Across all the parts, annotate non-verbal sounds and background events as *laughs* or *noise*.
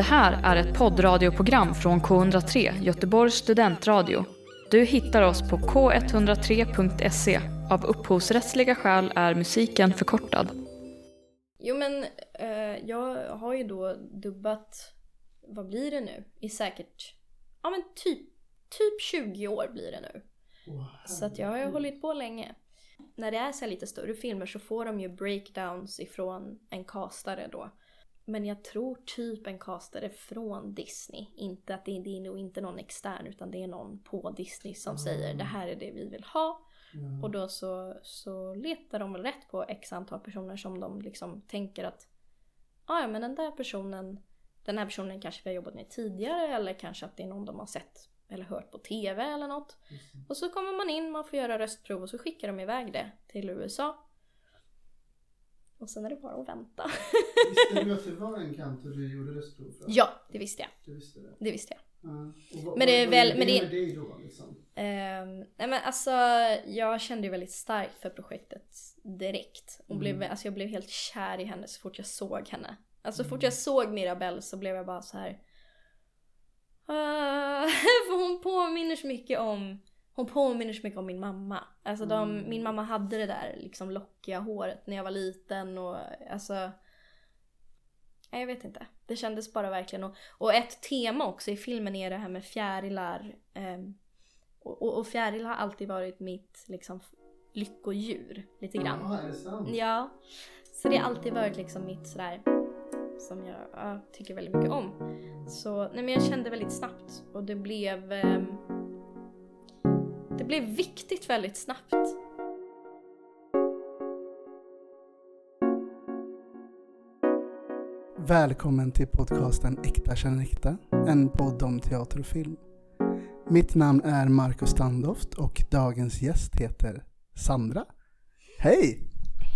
Det här är ett poddradioprogram från K103, Göteborgs studentradio. Du hittar oss på k103.se. Av upphovsrättsliga skäl är musiken förkortad. Jo men eh, jag har ju då dubbat, vad blir det nu? I säkert, ja men typ, typ 20 år blir det nu. Så att jag har ju hållit på länge. När det är så här lite större filmer så får de ju breakdowns ifrån en castare då. Men jag tror typ en castare från Disney. Inte att det är, det är nog inte någon extern utan det är någon på Disney som säger det här är det vi vill ha. Och då så, så letar de väl rätt på x antal personer som de liksom tänker att "Ah, ja men den där personen, den här personen kanske vi har jobbat med tidigare eller kanske att det är någon de har sett eller hört på TV eller något. Och så kommer man in, man får göra röstprov och så skickar de iväg det till USA. Och sen är det bara att vänta. Visste du att det var en kantor du gjorde röstprov för? ja, det visste jag. Du visste det? Det visste jag. Ja. Och vad- Men det är väl- men det- dig då liksom? Ehm, nej men alltså, jag kände ju väldigt starkt för projektet direkt. Och blev, alltså jag blev helt kär i henne så fort jag såg henne. Alltså så fort jag såg Mirabelle så blev jag bara så här. "Ah", *laughs* för hon påminner så mycket om hon påminner så mycket om min mamma. Alltså de, min mamma hade det där liksom lockiga håret när jag var liten och alltså Nej, jag vet inte. Det kändes bara verkligen. Och, och ett tema också i filmen är det här med fjärilar. ehm, och, och, och fjäril har alltid varit mitt liksom, lyckodjur lite grann. Ja, är det sant? Ja. Så det har alltid varit liksom mitt sådär som jag ja, tycker väldigt mycket om. Så nej, men jag kände väldigt snabbt och det blev det blev viktigt väldigt snabbt. Välkommen till podcasten Äkta känner äkta, en podd om teater och film. Mitt namn är Marcus Standoft och dagens gäst heter Sandra. Hej!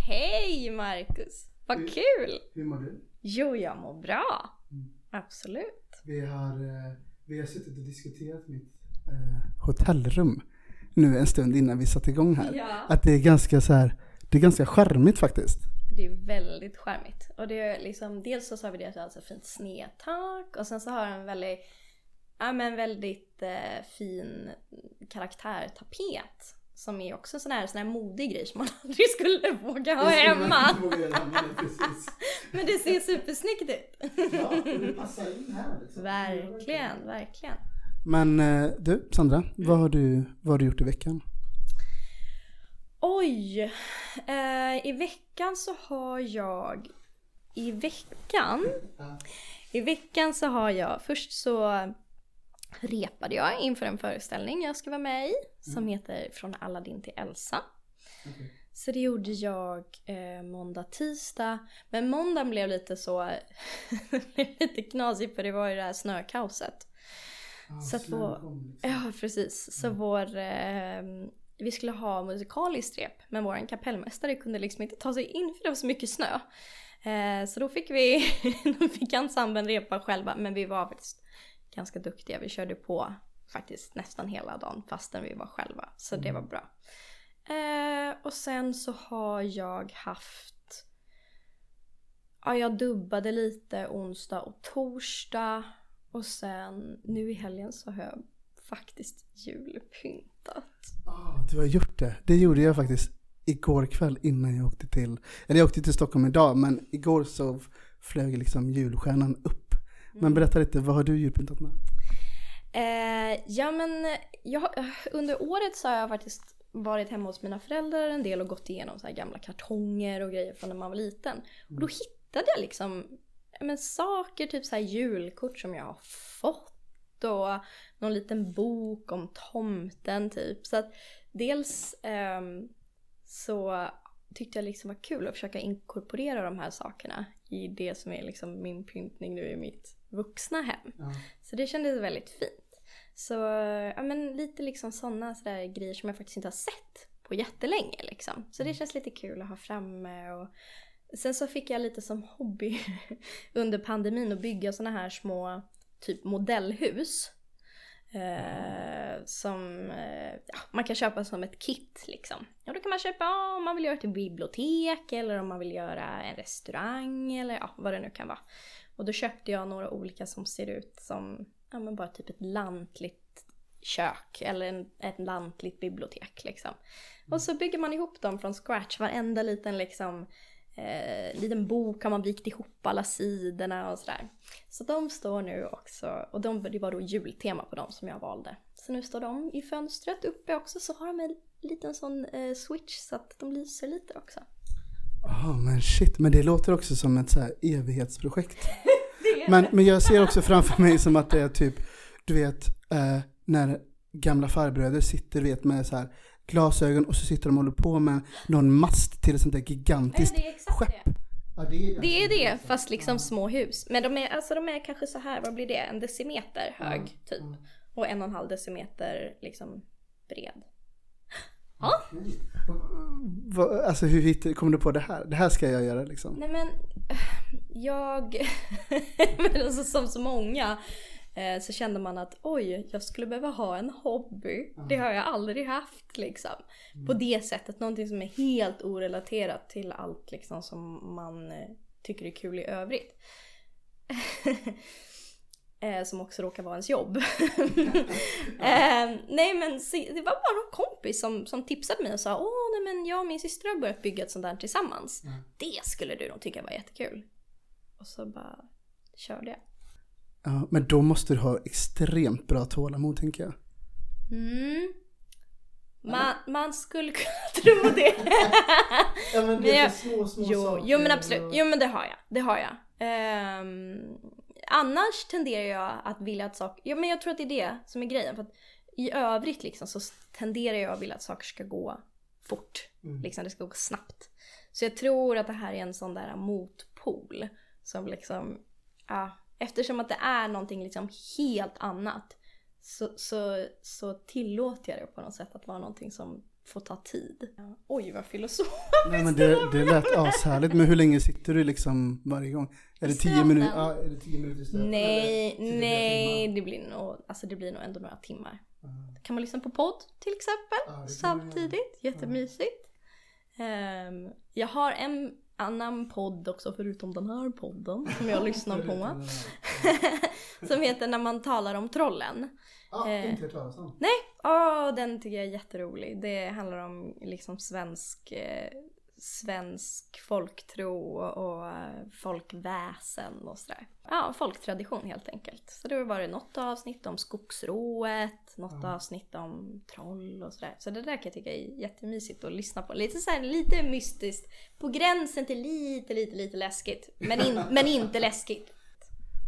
Hej Marcus! Vad Hur- kul! Hur mår du? Jo, jag mår bra. Mm. Absolut. Vi har, eh, vi har suttit och diskuterat mitt eh, hotellrum nu en stund innan vi satte igång här. Ja. Att det är ganska så här, det är ganska charmigt faktiskt. Det är väldigt charmigt. Och det är liksom, dels så har vi det att det har så fint snedtak och sen så har den väldigt, ja men väldigt eh, fin karaktärtapet. Som är också sån här, sån här modig grej som man *laughs* aldrig skulle våga ha hemma. *laughs* Men det ser supersnyggt ut. Ja, och det passar in här. Liksom. Verkligen, verkligen. Men eh, du, Sandra, vad har du, vad har du gjort i veckan? Oj! Eh, I veckan så har jag... I veckan? I veckan så har jag... Först så repade jag inför en föreställning jag ska vara med i. Som heter Från Aladdin till Elsa. Så det gjorde jag eh, måndag, tisdag. Men måndagen blev lite så... *laughs* lite knasig för det var ju det här snökaoset. Ah, Så att vår, ja, precis. Så vår, eh, vi skulle ha musikaliskt rep, men vår kapellmästare kunde liksom inte ta sig in för det var så mycket snö. Eh, så då fick vi, *laughs* då fick ensemblen repa själva, men vi var faktiskt ganska duktiga. Vi körde på faktiskt nästan hela dagen fastän vi var själva, så det var bra. Eh, och sen så har jag haft Ja, jag dubbade lite onsdag och torsdag. Och sen nu i helgen så har jag faktiskt julpyntat. Ah, du har gjort det. Det gjorde jag faktiskt igår kväll innan jag åkte till, eller jag åkte till Stockholm idag, men igår så flög liksom julstjärnan upp. Men berätta lite, vad har du julpyntat med? Eh, ja men jag, under året så har jag faktiskt varit hemma hos mina föräldrar en del och gått igenom så här gamla kartonger och grejer från när man var liten. Och då hittade jag liksom men, saker, typ så julkort som jag har fått och någon liten bok om tomten typ. Så att dels ehm, så tyckte jag liksom var kul att försöka inkorporera de här sakerna i det som är liksom min pyntning nu i mitt vuxna hem. Ja. Så det kändes väldigt fint. Så ja, men lite liksom sådana sådär grejer som jag faktiskt inte har sett på jättelänge liksom. Så det känns lite kul att ha framme och sen så fick jag lite som hobby *laughs* under pandemin att bygga såna här små typ modellhus. Eh, som eh, ja, man kan köpa som ett kit liksom. Och då kan man köpa om man vill göra ett bibliotek eller om man vill göra en restaurang eller ja, vad det nu kan vara. Och då köpte jag några olika som ser ut som, ja men bara typ ett lantligt kök eller en, ett lantligt bibliotek liksom. Och så bygger man ihop dem från scratch, varenda liten liksom eh, liten bok har man vikt ihop alla sidorna och sådär. Så de står nu också, och de, det var då jultema på dem som jag valde. Så nu står de i fönstret uppe också, så har de en liten sån eh, switch så att de lyser lite också. Ja oh, men shit, men det låter också som ett så här evighetsprojekt. *laughs* men, men jag ser också framför mig som att det är typ, du vet, eh, när gamla farbröder sitter vet med så här glasögon och så sitter de och håller på med någon mast till ett sånt där gigantiskt Nej, det är exakt skepp. det. Ja, det, är, Det är det, fast liksom små hus. Men de är, alltså de är kanske så här, vad blir det? En decimeter hög typ. Och en och en halv decimeter liksom bred. Ja. Va, alltså hur kom du på det här? Det här ska jag göra liksom. Nej men, jag, *laughs* men alltså, som så många så kände man att oj, jag skulle behöva ha en hobby. Det har jag aldrig haft liksom. På det sättet, någonting som är helt orelaterat till allt liksom som man eh, tycker är kul i övrigt. *laughs* Eh, som också råkar vara ens jobb. *laughs* eh, nej men det var bara någon kompis som, som tipsade mig och sa åh nej men jag och min syster har börjat bygga ett sånt där tillsammans. Det skulle du nog tycka var jättekul. Och så bara körde jag. Ja, men då måste du ha extremt bra tålamod tänker jag. Mm. Man, man skulle kunna *laughs* tro det. Ja men det är små, små jo, jo men absolut, jo men det har jag. Det har jag. Ehm, annars tenderar jag att vilja att saker, ja men jag tror att det är det som är grejen. För att I övrigt liksom så tenderar jag att vilja att saker ska gå fort. Liksom det ska gå snabbt. Så jag tror att det här är en sån där motpol. Som liksom, ja, eftersom att det är någonting liksom helt annat. Så, så, så tillåter jag det på något sätt att vara någonting som får ta tid. Ja. Oj vad filosofiskt Nej men det, det lät ashärligt. Men hur länge sitter du liksom varje gång? Är det tio minuter? Ja, är det tio minuter stöten? Nej, nej, det blir nog, alltså det blir nog ändå några timmar. Kan man lyssna på podd till exempel man samtidigt, jättemysigt. Ehm, jag har en annan podd också förutom den här podden som jag lyssnar på. *laughs* som heter När man talar om trollen. Ja, Eh. inte. Nej, åh, den tycker jag är jätterolig. Det handlar om liksom svensk, eh, svensk folktro och eh, folkväsen och sådär. Ja, folktradition helt enkelt. Så det var det något avsnitt om skogsrået, något avsnitt om troll och sådär. Så det där kan jag tycka är jättemysigt att lyssna på. Lite så här, lite mystiskt. På gränsen till lite, lite, lite läskigt. Men, in, *laughs* men inte läskigt.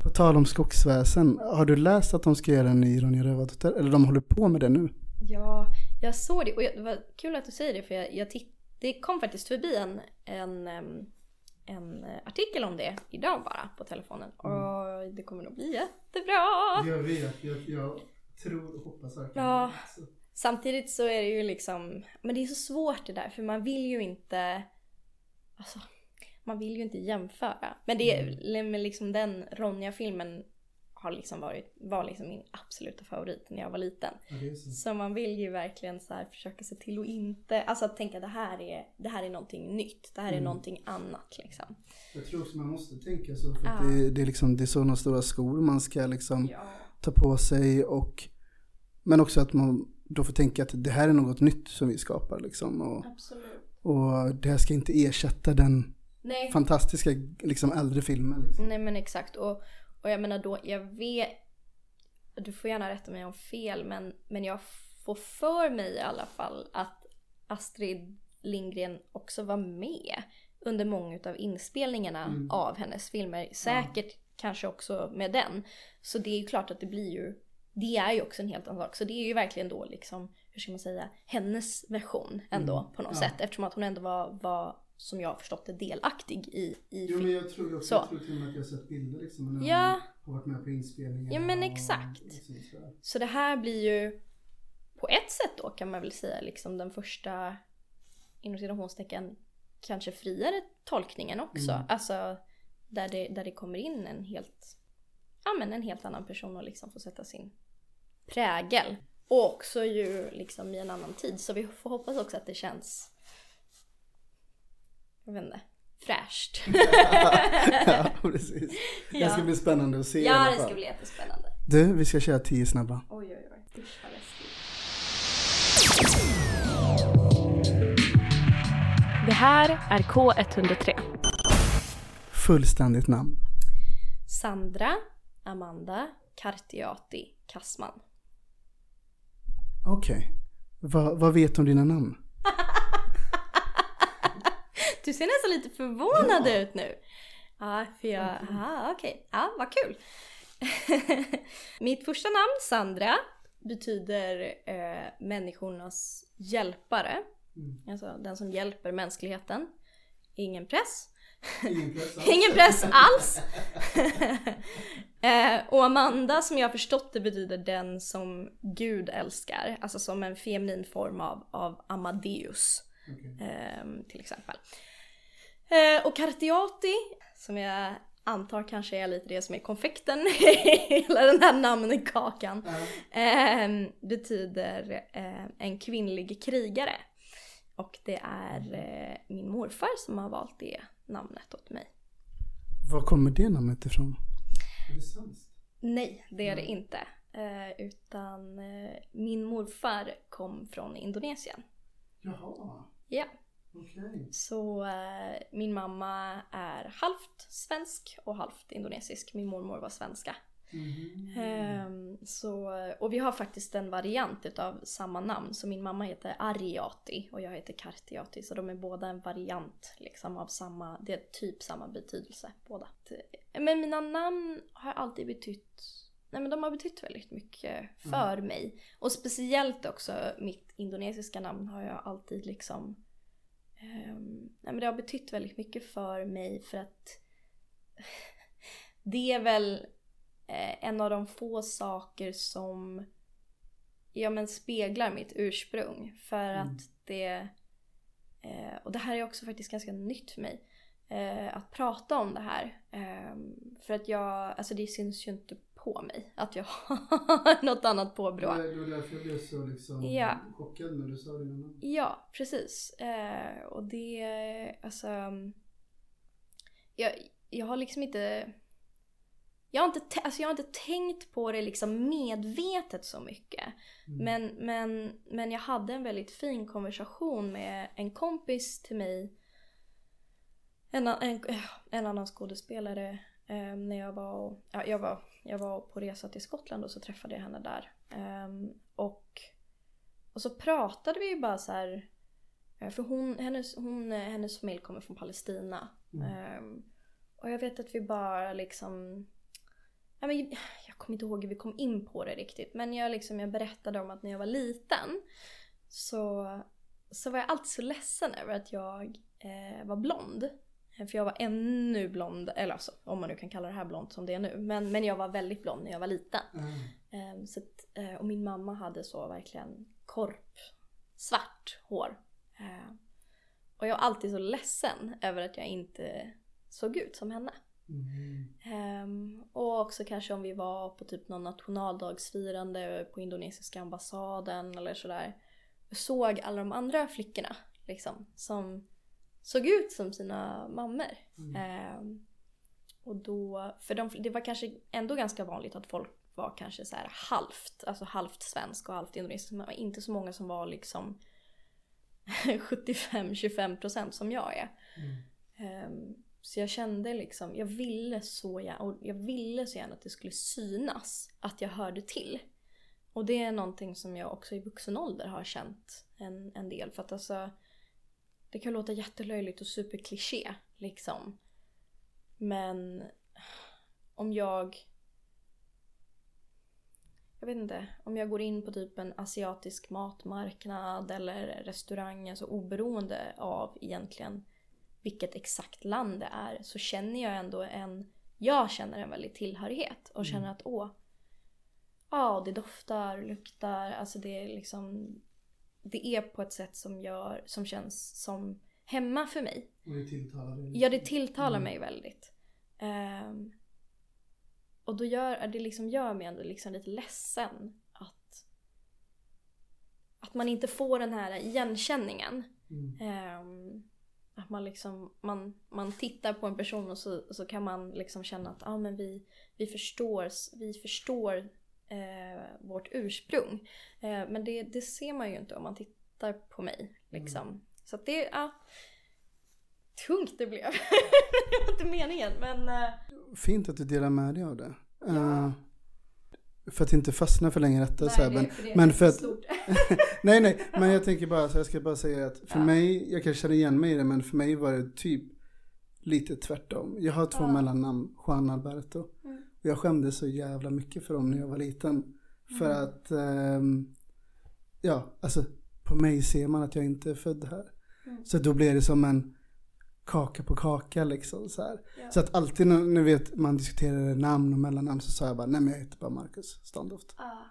På tal om skogsväsen, har du läst att de ska göra en ny Ronja Rövardotter? Eller de håller på med det nu? Ja, jag såg det och jag, det var kul att du säger det för jag, jag titt, det kom faktiskt förbi en, en, en artikel om det idag bara på telefonen och det kommer nog bli jättebra. Jag vet, jag, jag tror och hoppas verkligen. Ja. Samtidigt så är det ju liksom, men det är så svårt det där för man vill ju inte, alltså man vill ju inte jämföra. Men det är, men liksom den Ronja-filmen har liksom varit, var liksom min absoluta favorit när jag var liten. Ja, så. Så man vill ju verkligen så försöka se till att inte, alltså att tänka det här är, det här är någonting nytt, det här är någonting annat liksom. Jag tror också man måste tänka så. För att Ja. det, det, är liksom, det är sådana stora skor man ska liksom Ja. ta på sig. Och, men också att man då får tänka att det här är något nytt som vi skapar. Liksom, och, Absolut. och det här ska inte ersätta den Nej. fantastiska liksom, äldre filmen. Liksom. Nej men exakt och, och jag menar då, jag vet, du får gärna rätta mig om fel men, men jag får för mig i alla fall att Astrid Lindgren också var med under många av inspelningarna av hennes filmer. Säkert kanske också med den. Så det är ju klart att det blir ju, det är ju också en helt annan sak. Så det är ju verkligen då liksom, hur ska man säga, hennes version ändå på något Ja. sätt. Eftersom att hon ändå var, var som jag har förstått det, delaktig i, i Jo men jag tror också, Så. jag tror till och med att jag har sett bilder liksom. När Ja. har varit med på inspelningen. Ja, men och- exakt. och så- sådär. Så det här blir ju på ett sätt då kan man väl säga liksom den första inom citationstecken kanske friare tolkningen också. Mm. Alltså där det, där det kommer in en helt, ja men en helt annan person och liksom får sätta sin prägel. Och också ju liksom i en annan tid. Så vi får hoppas också att det känns, jag vet inte, fräscht. *laughs* ja, precis. Det Ja. ska bli spännande att se i alla Ja, det fall. ska bli jättespännande. Du, vi ska köra tio snabba. Oj, oj, oj. Usch vad läskigt. Det här är K103. Fullständigt namn. Sandra Amanda Kartiati Kassman. Okej. Vad, vad vet du om dina namn? Du ser nästan lite förvånad ut nu. Ja, för jag... Aha, okej. Ja, vad kul. *laughs* Mitt första namn, Sandra, betyder eh, människornas hjälpare. Alltså den som hjälper mänskligheten. Ingen press. Ingen press *laughs* alls. *laughs* eh, och Amanda som jag förstått det betyder den som Gud älskar. Alltså som en feminin form av, av Amadeus. ehm, till exempel. Eh, och Cartiati som jag antar kanske är lite det som är konfekten *laughs* i hela den här namnkakan. ehm, betyder eh, en kvinnlig krigare. Och det är eh, min morfar som har valt det namnet åt mig. Var kommer det namnet ifrån? Nej, det är det inte. Eh, utan min morfar kom från Indonesien. Jaha, Ja, okej. så eh, min mamma är halvt svensk och halvt indonesisk. Min mormor var svenska. Ehm, så, och vi har faktiskt en variant utav samma namn. Så min mamma heter Ariati och jag heter Kartiati. Så de är båda en variant liksom av samma, det är typ samma betydelse båda. Men mina namn har alltid betytt, nej men de har betytt väldigt mycket för mig. Och speciellt också mitt indonesiska namn har jag alltid liksom, men det har betytt väldigt mycket för mig för att det är väl eh, en av de få saker som ja, men speglar mitt ursprung. För att det, eh, och det här är också faktiskt ganska nytt för mig, eh, att prata om det här. Eh, för att jag, alltså det syns ju inte på mig att jag har *laughs* något annat påbrå. Det var därför jag blev så liksom Ja. chockad när du sa dina namn. Ja, precis. Eh, och det, alltså... Jag, jag har liksom inte... Jag har inte, alltså jag har inte tänkt på det liksom medvetet så mycket. Men, men, men jag hade en väldigt fin konversation med en kompis till mig. En, en, en annan skådespelare. Eh, när jag var, och, ja, jag, var, jag var på resa till Skottland och så träffade jag henne där. Ehm, och och så pratade vi ju bara så här. eh, För hon, hennes, hon, eh, hennes familj kommer från Palestina. Ehm, och jag vet att vi bara liksom... Ja, men, jag kommer inte ihåg hur vi kom in på det riktigt. Men jag, liksom, jag berättade om att när jag var liten så, så var jag alltid så ledsen över att jag eh, var blond. För jag var ännu blond, eller alltså om man nu kan kalla det här blont som det är nu. Men, men jag var väldigt blond när jag var liten. Ehm, Så att, eh, och min mamma hade så verkligen korp, svart hår. Ehm, Och jag var alltid så ledsen över att jag inte såg ut som henne. Ehm, och också kanske om vi var på typ någon nationaldagsfirande på indonesiska ambassaden eller sådär. Såg alla de andra flickorna liksom som såg ut som sina mammor. Ehm, och då, för de, det var kanske ändå ganska vanligt att folk var kanske så här halvt, alltså halvt svensk och halvt indonesisk. Men inte så många som var liksom *laughs* 75-25% som jag är. Ehm, så jag kände liksom, jag ville så gärna, och jag ville så gärna att det skulle synas att jag hörde till. Och det är någonting som jag också i vuxen ålder har känt en, en del. För att alltså, det kan låta jättelöjligt och superkliché liksom. Men om jag... Jag vet inte. Om jag går in på typ en asiatisk matmarknad eller restaurang, alltså oberoende av egentligen vilket exakt land det är, så känner jag ändå en... Jag känner en väldig tillhörighet och känner att åh, ja det doftar, luktar, alltså det är liksom... Det är på ett sätt som, gör, som känns som hemma för mig. Och det tilltalar dig? Ja, det tilltalar mig väldigt. Ehm, och då gör det liksom gör mig ändå liksom lite ledsen att, att man inte får den här igenkänningen. Mm. Ehm, att man liksom, man, man tittar på en person och så, så kan man liksom känna att ah, men vi, vi förstår, vi förstår eh, vårt ursprung. Eh, men det, det ser man ju inte om man tittar på mig. Liksom. Mm. Så att det, ja. Tungt det blev. *laughs* det var inte meningen men... Eh, Fint att du delar med dig av det. Eh, för att inte fastna för länge i detta. så här, men, men för att, stort. *laughs* nej, nej, men jag tänker bara, så jag ska bara säga att för Ja. mig, jag kan känna igen mig i det, men för mig var det typ lite tvärtom. Jag har två Ja. mellannamn, Juan Alberto. Och jag skämdes så jävla mycket för dem när jag var liten. För Mm. att, ehm, ja, alltså på mig ser man att jag inte är född här. Mm. Så då blir det som en kaka på kaka liksom så. Ja. Så att alltid när, när vet, man diskuterar namn och mellannamn så sa jag bara, nej men jag heter bara Marcus Standoft. Ah,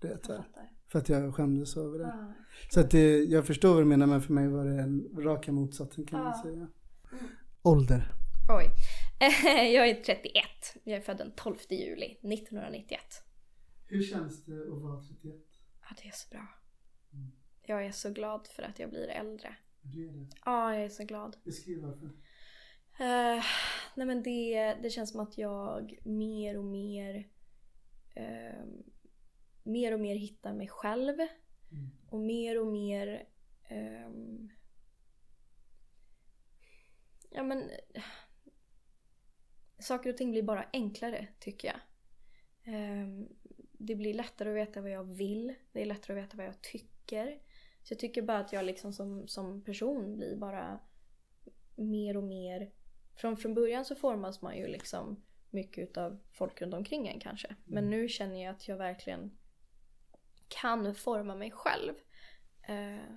Det vet jag. För att jag skämdes över det. Ah. Så att det, jag förstår vad du menar men för mig var det en raka motsatsen kan man Ja. säga. Mm. Ålder. Oj. *laughs* jag är 31. Jag är född den 12 juli 1991. Hur känns det att vara 31? Ja, det är så bra. Mm. Jag är så glad för att jag blir äldre. Du är det. Ja, jag är så glad. Beskriv varför. Eh, nej men det, det känns som att jag mer och mer ehm, mer och mer hittar mig själv Mm. och mer och mer ehm, ja men saker och ting blir bara enklare tycker jag. Ehm, det blir lättare att veta vad jag vill. Det är lättare att veta vad jag tycker. Så jag tycker bara att jag liksom som, som person blir bara mer och mer... Från, från början så formas man ju liksom mycket utav folk runt omkring en kanske. Men nu känner jag att jag verkligen kan forma mig själv. Eh,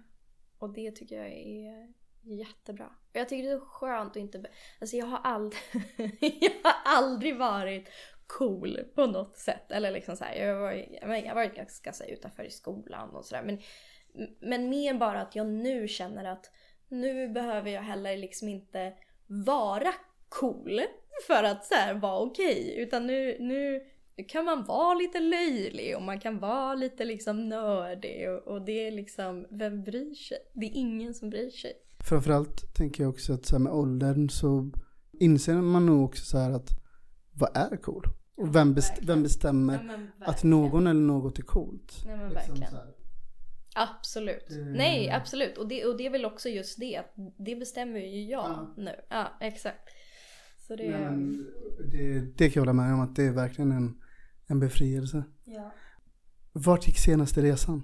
och det tycker jag är jättebra. Och jag tycker det är skönt att inte... Alltså jag har aldrig, *laughs* jag har aldrig varit cool på något sätt. Eller liksom så här, jag har varit, jag har varit ganska så här, utanför i skolan och sådär. Men, men mer bara att jag nu känner att nu behöver jag heller liksom inte vara cool för att så här, vara okej. Utan nu, nu, nu kan man vara lite löjlig och man kan vara lite liksom nördig. Och, och det är liksom, vem bryr sig? Det är ingen som bryr sig. Framförallt tänker jag också att så med åldern så inser man nog också så här att vad är cool? Och vem, best, vem bestämmer men att någon eller något är coolt? Nej men Liksom verkligen. Absolut. Det- Nej, absolut. Och det, och det är väl också just det. att Det bestämmer ju jag Ja. nu. Ja, exakt. Så det... Men det, det kan jag hålla med om att det är verkligen en, en befrielse. ja. Vart gick senaste resan?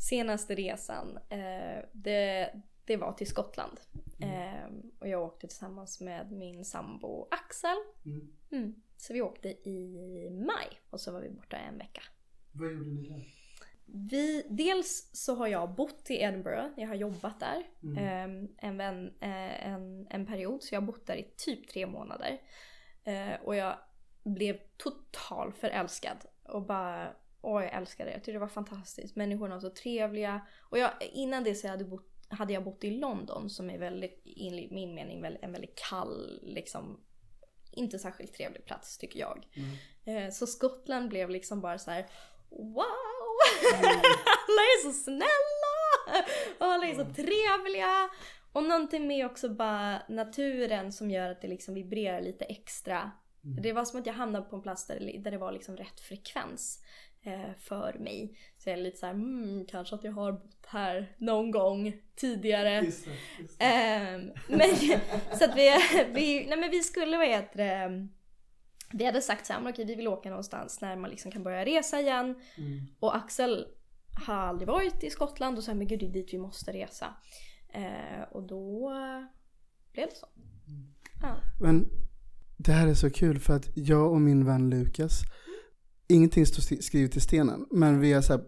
Senaste resan, eh, det, det var till Skottland. Eh, och jag åkte tillsammans med min sambo Axel. Mm. Mm. Så vi åkte i maj och så var vi borta en vecka. Vad gjorde ni där? Vi, dels så har jag bott i Edinburgh, jag har jobbat där Mm. eh, en, vän, eh, en, en period. Så jag har bott där i typ tre månader. Eh, och jag blev total förälskad. Och bara, åh jag älskar det. Jag tyckte det var fantastiskt. Människorna var så trevliga. Och jag, innan det så hade, jag bott, hade jag bott i London som är väldigt, enligt min mening, en väldigt kall, liksom inte särskilt trevlig plats tycker jag. Mm. Eh, så Skottland blev liksom bara så här: wow! *laughs* alla är så snälla! Och alla är så trevliga! Och någonting med också bara naturen som gör att det liksom vibrerar lite extra. Mm. Det var som att jag hamnade på en plats där det, där det var liksom rätt frekvens för mig. Så jag är lite så här, mm, kanske att jag har bott här någon gång tidigare. Just det, just det. Ehm, men, *laughs* så att vi, vi, nej men vi skulle, vad heter det, vi hade sagt så här, men okej vi vill åka någonstans när man liksom kan börja resa igen. Mm. Och Axel har aldrig varit i Skottland och sa men gud det är dit vi måste resa. Eh, och då blev det så. Ja. Men det här är så kul för att jag och min vän Lukas, ingenting står skrivet i stenen, men vi har så här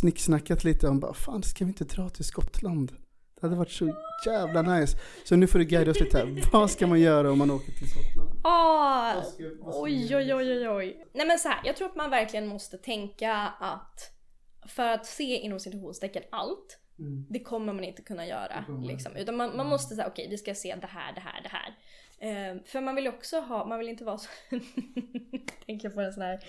snicksnackat lite om bara fan ska vi inte dra till Skottland? Det hade varit så jävla nice. Så nu får du guida oss lite här. *laughs* Vad ska man göra om man åker till Skottland? Ah, oj, oj, oj, oj, oj. Nej men så här, jag tror att man verkligen måste tänka att för att se inom citationstecken allt Mm. det kommer man inte kunna göra. Liksom. Utan man, man Mm. måste säga okej vi ska se det här, det här, det här. Eh, för man vill också ha, man vill inte vara så... *laughs* tänker på en sån här...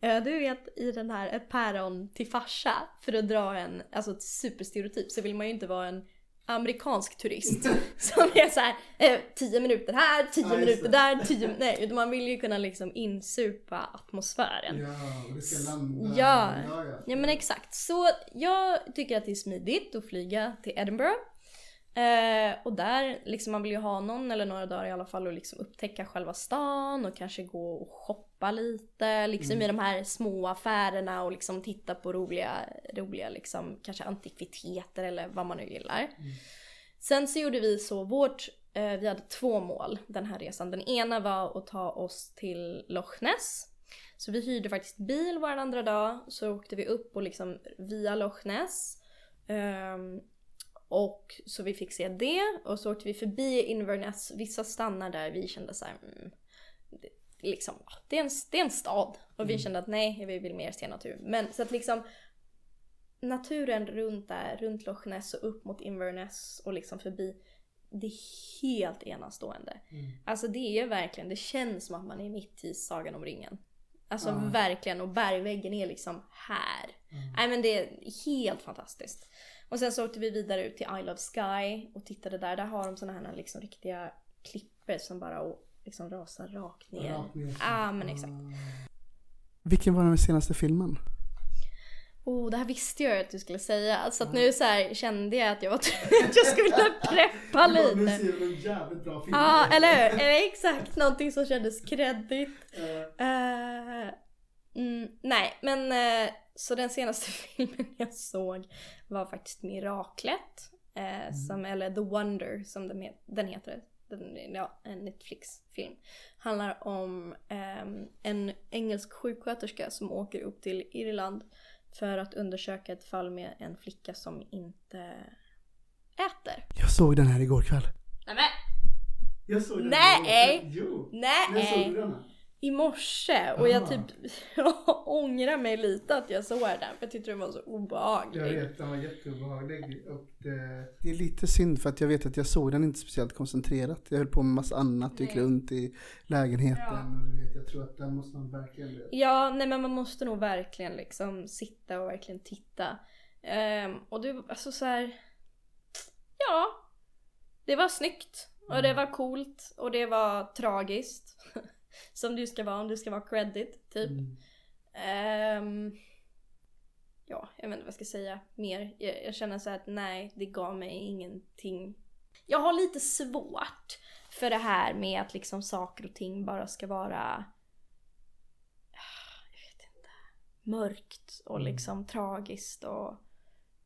Eh, du vet i den här ett päron till farsa. För att dra en, alltså ett superstereotyp så vill man ju inte vara en amerikansk turist. *laughs* som är så här, eh, 10 minuter här, 10 Ja, minuter där, 10 Nej, utan man vill ju kunna liksom insupa atmosfären. Ja, och det ska landa. Ja. ja, ja. Ja men exakt. Så jag tycker att det är smidigt att flyga till Edinburgh. Eh, och där, liksom man vill ju ha någon eller några dagar i alla fall och liksom upptäcka själva stan och kanske gå och shoppa lite liksom i de här små affärerna och liksom titta på roliga, roliga liksom kanske antikviteter eller vad man nu gillar. Sen så gjorde vi så, vårt, eh, vi hade två mål den här resan. Den ena var att ta oss till Loch Ness. Så vi hyrde faktiskt bil var andra dag, så åkte vi upp och liksom via Loch Ness. Ehm, och så vi fick se det och så åkte vi förbi Inverness, vissa stannar där vi kände så här, mm, det, liksom, det, är en, det är en stad. Och vi kände att nej, vi vill mer se natur. Men så att liksom naturen runt där, runt Loch Ness och upp mot Inverness och liksom förbi. Det är helt enastående. Alltså det är verkligen, det känns som att man är mitt i Sagan om ringen. Alltså Ja. verkligen och bergväggen är liksom här. Nej men det är helt fantastiskt. Och sen så åkte vi vidare ut till Isle of Sky och tittade där. Där har de såna här liksom riktiga klippor som bara liksom rasar rakt ner. Ja men exakt. Vilken var den senaste filmen? Oh, det här visste jag att du skulle säga. Så att nu så här kände jag att jag var *laughs* att jag skulle *laughs* preppa lite. en jävligt bra film. Ja, eller hur? Eh, Exakt, någonting som kändes kreddigt. Eh, mm, nej, men eh, så den senaste *laughs* filmen jag såg var faktiskt Miraklet. Eh, som, eller The Wonder som den, den heter. Den, ja, en Netflix-film. Handlar om ehm, en engelsk sjuksköterska som åker upp till Irland för att undersöka ett fall med en flicka som inte äter. Jag såg den här igår kväll. Nämen! Jag såg den Nej! Jo! Nej! den? I morse och jag Aha. typ *laughs* ångrar mig lite att jag såg den för jag tyckte den var så obehaglig. vet, den var jätteobehaglig. Och det... det är lite synd för att jag vet att jag såg den inte speciellt koncentrerat. Jag höll på med massa annat, gick runt i lägenheten. Ja. Och du vet, jag tror att den måste man verkligen... Ja, nej men man måste nog verkligen liksom sitta och verkligen titta. Ehm, och det, alltså så här. Ja. Det var snyggt. Och det var coolt. Och det var tragiskt. *laughs* Som du ska vara om du ska vara credit, typ. Mm. Ehm, ja, jag vet inte vad jag ska säga mer. Jag, jag känner så att nej, det gav mig ingenting. Jag har lite svårt för det här med att liksom saker och ting bara ska vara jag vet inte, mörkt och liksom tragiskt och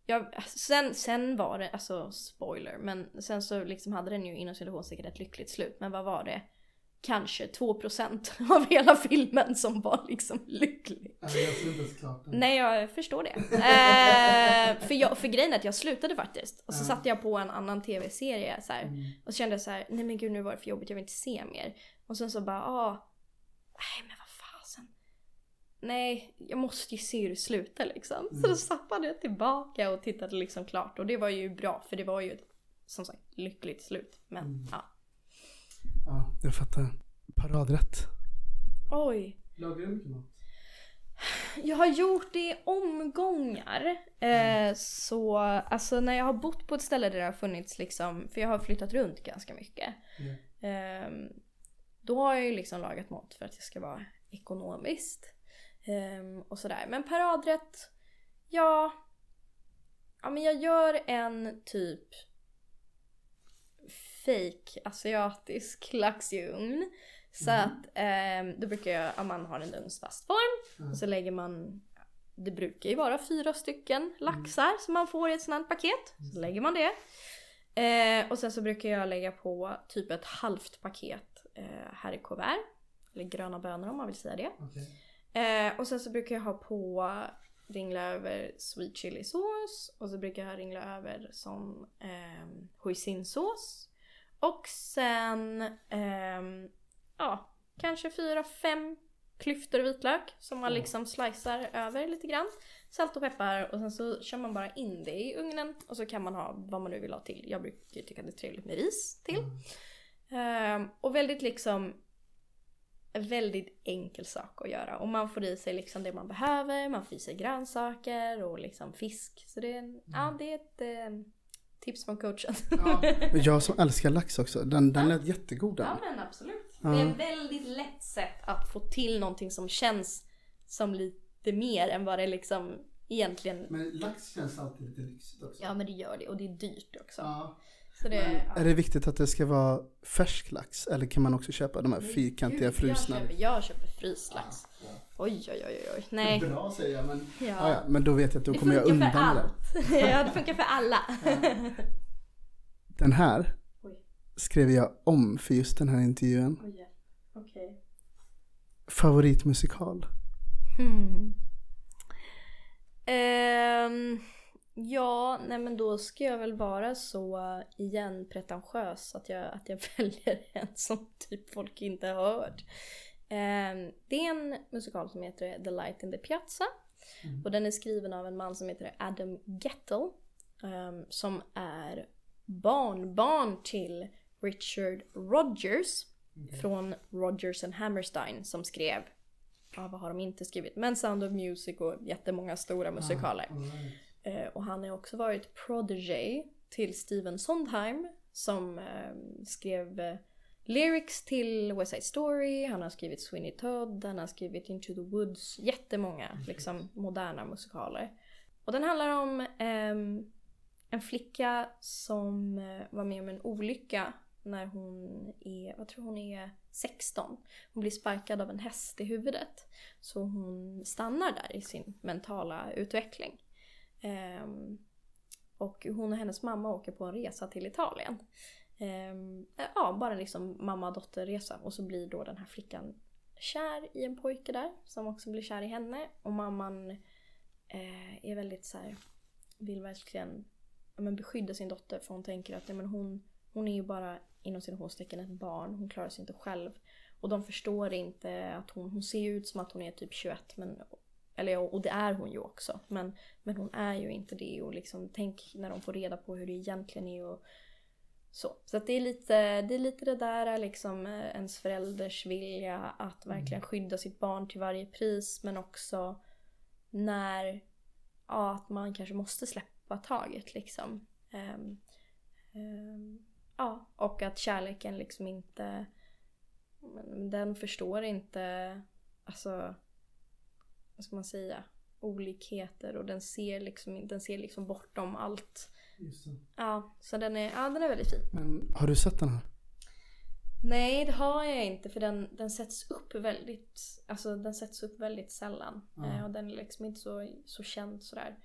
jag, sen, sen var det, alltså spoiler, men sen så liksom hade den ju inom citationstecken ett lyckligt slut. Men vad var det? Kanske 2% *laughs* av hela filmen som var liksom lycklig. Jag såg inte ens klart den. Nej jag förstår det. Eh, för, jag, för grejen är att jag slutade faktiskt. Och så Ja. satte jag på en annan tv-serie så här, Mm. Och så kände jag så här, nej men gud nu var det för jobbigt, jag vill inte se mer. Och sen så bara, ah, nej men vad fasen. Nej, jag måste ju se hur det slutar liksom. Så då sappade jag tillbaka och tittade liksom klart. Och det var ju bra för det var ju som sagt lyckligt slut. Men Mm. ja. Ja, jag fattar. Paradrätt. Oj. Lagar du mycket mat? Jag har gjort det i omgångar. Eh, så alltså när jag har bott på ett ställe där det har funnits liksom, för jag har flyttat runt ganska mycket. Ehm, då har jag ju liksom lagat mat för att det ska vara ekonomiskt. Ehm, och sådär. Men paradrätt, ja. Ja men jag gör en typ fake asiatisk *laughs* lax i ugn. Så att ehm, då brukar jag, om man har en ugnsfast form, och så lägger man det brukar ju vara fyra stycken laxar som man får i ett sånt här paket. Så lägger man det. Eh, och sen så brukar jag lägga på typ ett halvt paket eh, här i kuvert. Eller gröna bönor om man vill säga det. Okej. Eh, och sen så brukar jag ha på ringla över sweet chili sås och så brukar jag ringla över som eh, hoisinsås. Och sen ehm, ja, kanske fyra, fem klyftor vitlök som man Mm. liksom slicear över lite grann. Salt och peppar och sen så kör man bara in det i ugnen och så kan man ha vad man nu vill ha till. Jag brukar tycka att det är trevligt med ris till. Ehm, och väldigt liksom väldigt enkel sak att göra. Och man får i sig liksom det man behöver, man får i sig grönsaker och liksom fisk. Så det är, en, ja, det är ett eh, Tips från coachen. *laughs* Jag som älskar lax också, den, den lät jättegod den. Ja men absolut. Det är ett väldigt lätt sätt att få till någonting som känns som lite mer än vad det liksom egentligen... Men lax känns alltid lite lyxigt också. Ja men det gör det och det är dyrt också. Ja. Så det, Är det viktigt att det ska vara färsk lax? Eller kan man också köpa de här fyrkantiga frusna? Jag köper, jag köper fryslax. Oj oj oj oj. Nej. Bra säger jag men, Ja. ja. Ja, men då vet jag att då kommer jag funkar för undan det. allt. *laughs* ja det funkar för alla. *laughs* Den här Oj. skrev jag om för just den här intervjun. Oj, okej. Favoritmusikal? Hmm. Ehm, ja, nej men då ska jag väl vara så igen pretentiös att jag, att jag *laughs* väljer en som typ folk inte har hört. Ehm, det är en musikal som heter The Light in the Piazza. Och den är skriven av en man som heter Adam Gettel. ehm, som är barnbarn till Richard Rogers. Från Rogers and Hammerstein som skrev ja, vad har de inte skrivit? Men Sound of Music och jättemånga stora musikaler. Eh, och han har också varit protege till Steven Sondheim som skrev lyrics till West Side Story, han har skrivit Sweeney Todd, han har skrivit Into the Woods, jättemånga liksom moderna musikaler. Och den handlar om ehm, en flicka som eh, var med om en olycka när hon är, vad tror hon är, 16. Hon blir sparkad av en häst i huvudet. Så hon stannar där i sin mentala utveckling. Ehm, och hon och hennes mamma åker på en resa till Italien. Ehm, eh, ja, bara liksom mamma-dotter-resa. Och så blir då den här flickan kär i en pojke där som också blir kär i henne. Och mamman eh, är väldigt så här, vill verkligen ja, men beskydda sin dotter för hon tänker att ja, men hon, hon är ju bara inom citationstecken ett barn, hon klarar sig inte själv. Och de förstår inte att hon, hon ser ut som att hon är typ 21 men eller och det är hon ju också. Men, men hon är ju inte det och liksom tänk när de får reda på hur det egentligen är och så. Så det är lite det, är lite det där liksom eh, ens förälders vilja att verkligen skydda sitt barn till varje pris men också när ja, att man kanske måste släppa taget liksom. Ehm, ehm, ja, och att kärleken liksom inte den förstår inte alltså vad ska man säga olikheter och den ser liksom, den ser liksom bortom allt. Just det. Ja, så den är, ja, den är väldigt fin. Men har du sett den här? Nej, det har jag inte för den, den sätts upp väldigt, alltså den sätts upp väldigt sällan. Ja. Eh, och den är liksom inte så, så känd sådär.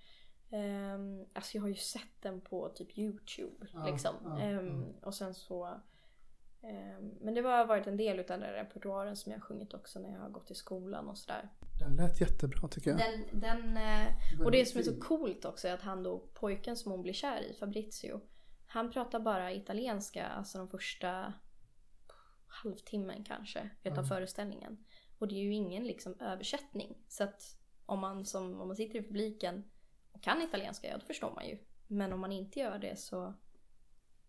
Um, alltså jag har ju sett den på typ YouTube Ja, liksom. ja, Ehm, Och sen så Men det har varit en del utav den repertoaren som jag har sjungit också när jag har gått i skolan och sådär. Den lät jättebra tycker jag. Den, den, eh, och det som är så coolt också är att han då, pojken som hon blir kär i, Fabrizio, han pratar bara italienska, alltså de första halvtimmen kanske utav Mm. föreställningen. Och det är ju ingen liksom översättning. Så att om man, som, om man sitter i publiken och kan italienska, ja då förstår man ju. Men om man inte gör det så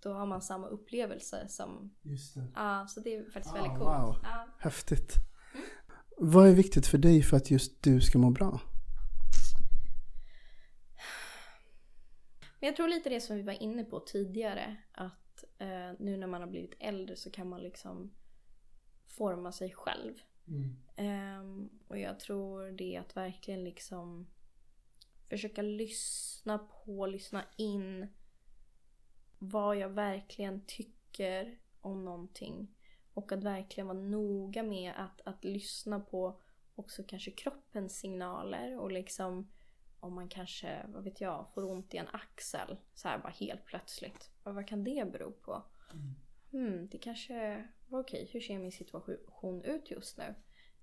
då har man samma upplevelse som, Just det. ja så det är faktiskt Ah, väldigt coolt. wow. Ja. Häftigt. Vad är viktigt för dig för att just du ska må bra? Men jag tror lite det som vi var inne på tidigare. Att eh, nu när man har blivit äldre så kan man liksom forma sig själv. Ehm, och jag tror det är att verkligen liksom försöka lyssna på, lyssna in vad jag verkligen tycker om någonting. Och att verkligen vara noga med att, att lyssna på också kanske kroppens signaler och liksom om man kanske, vad vet jag, får ont i en axel så här bara helt plötsligt. Och vad kan det bero på? Hmm, det kanske var okej. Hur ser min situation ut just nu?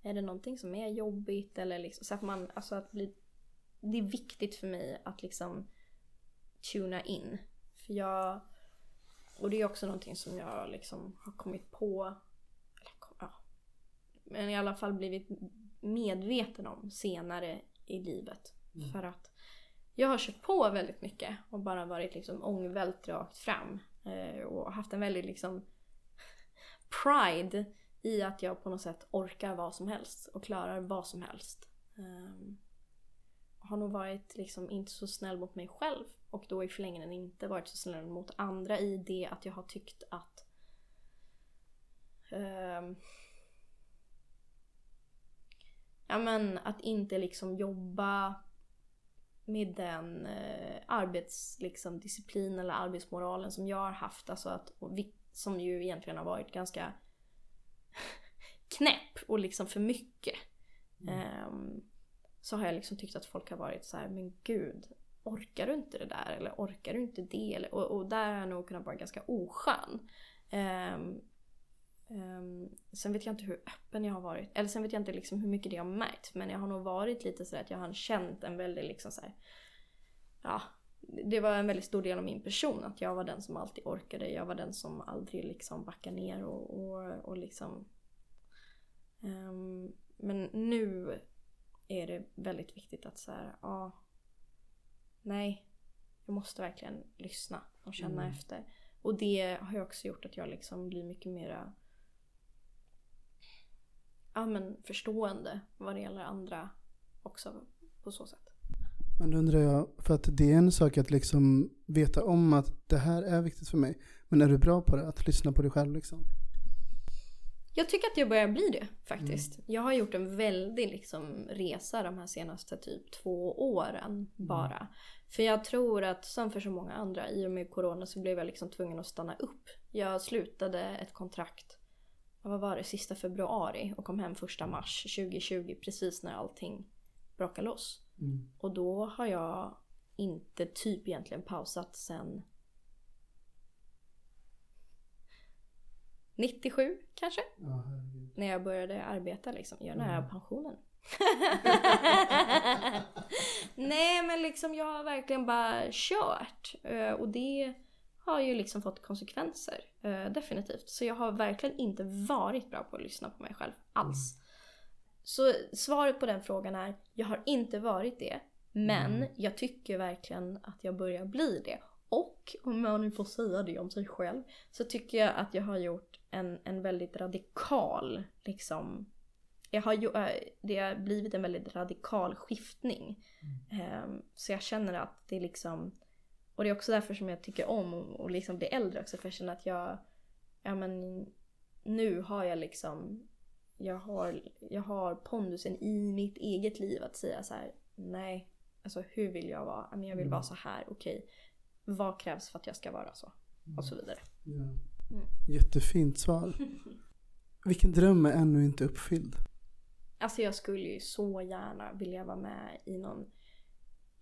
Är det någonting som är jobbigt eller liksom så att man, alltså att bli det är viktigt för mig att liksom tuna in. För jag, och det är också någonting som jag liksom har kommit på, eller kom, ja, men i alla fall blivit medveten om senare i livet. För att jag har kört på väldigt mycket och bara varit liksom ångvält rakt fram. Eh, och haft en väldigt liksom *laughs* pride i att jag på något sätt orkar vad som helst och klarar vad som helst. Um, har nog varit liksom inte så snäll mot mig själv och då i förlängningen inte varit så snäll mot andra i det att jag har tyckt att ehm, ja men att inte liksom jobba med den eh, arbetsdisciplin liksom, eller arbetsmoralen som jag har haft. Alltså att, som ju egentligen har varit ganska *laughs* knäpp och liksom för mycket. Mm. Um, så har jag liksom tyckt att folk har varit så här, men gud, orkar du inte det där? Eller orkar du inte det? Eller, och, och där har jag nog kunnat vara ganska oskön. Um, um, sen vet jag inte hur öppen jag har varit. Eller sen vet jag inte liksom hur mycket det har märkt. Men jag har nog varit lite sådär att jag har känt en väldigt liksom så här, Ja, det var en väldigt stor del av min person. Att jag var den som alltid orkade. Jag var den som aldrig liksom backade ner och, och, och liksom... Um, men nu är det väldigt viktigt att så här, ja, nej, jag måste verkligen lyssna och känna mm. efter. Och det har ju också gjort att jag liksom blir mycket mera ja, men förstående vad det gäller andra också på så sätt. Men då undrar jag, för att det är en sak att liksom veta om att det här är viktigt för mig. Men är du bra på det? Att lyssna på dig själv liksom? Jag tycker att jag börjar bli det faktiskt. Mm. Jag har gjort en väldig liksom, resa de här senaste typ två åren mm. bara. Mm. För jag tror att som för så många andra i och med corona så blev jag liksom tvungen att stanna upp. Jag slutade ett kontrakt, vad var det, sista februari och kom hem första mars 2020 precis när allting brakade loss. Mm. Och då har jag inte typ egentligen pausat sen 97 kanske. Ja, när jag började arbeta liksom, göra den här pensionen. *laughs* Nej men liksom jag har verkligen bara kört. Eh, och det har ju liksom fått konsekvenser. Eh, definitivt. Så jag har verkligen inte varit bra på att lyssna på mig själv alls. Mm. Så svaret på den frågan är, jag har inte varit det. Men mm. jag tycker verkligen att jag börjar bli det. Och om man nu får säga det om sig själv så tycker jag att jag har gjort en, en väldigt radikal liksom jag har ju, äh, det har blivit en väldigt radikal skiftning. Mm. Um, så jag känner att det är liksom och det är också därför som jag tycker om att liksom bli äldre också för jag känner att jag ja men nu har jag liksom jag har, jag har pondusen i mitt eget liv att säga så här: nej Alltså hur vill jag vara? Jag vill mm. vara så här, okej. Okay. Vad krävs för att jag ska vara så? Och så vidare. Ja. Mm. Jättefint svar. *laughs* Vilken dröm är ännu inte uppfylld? Alltså jag skulle ju så gärna vilja vara med i någon,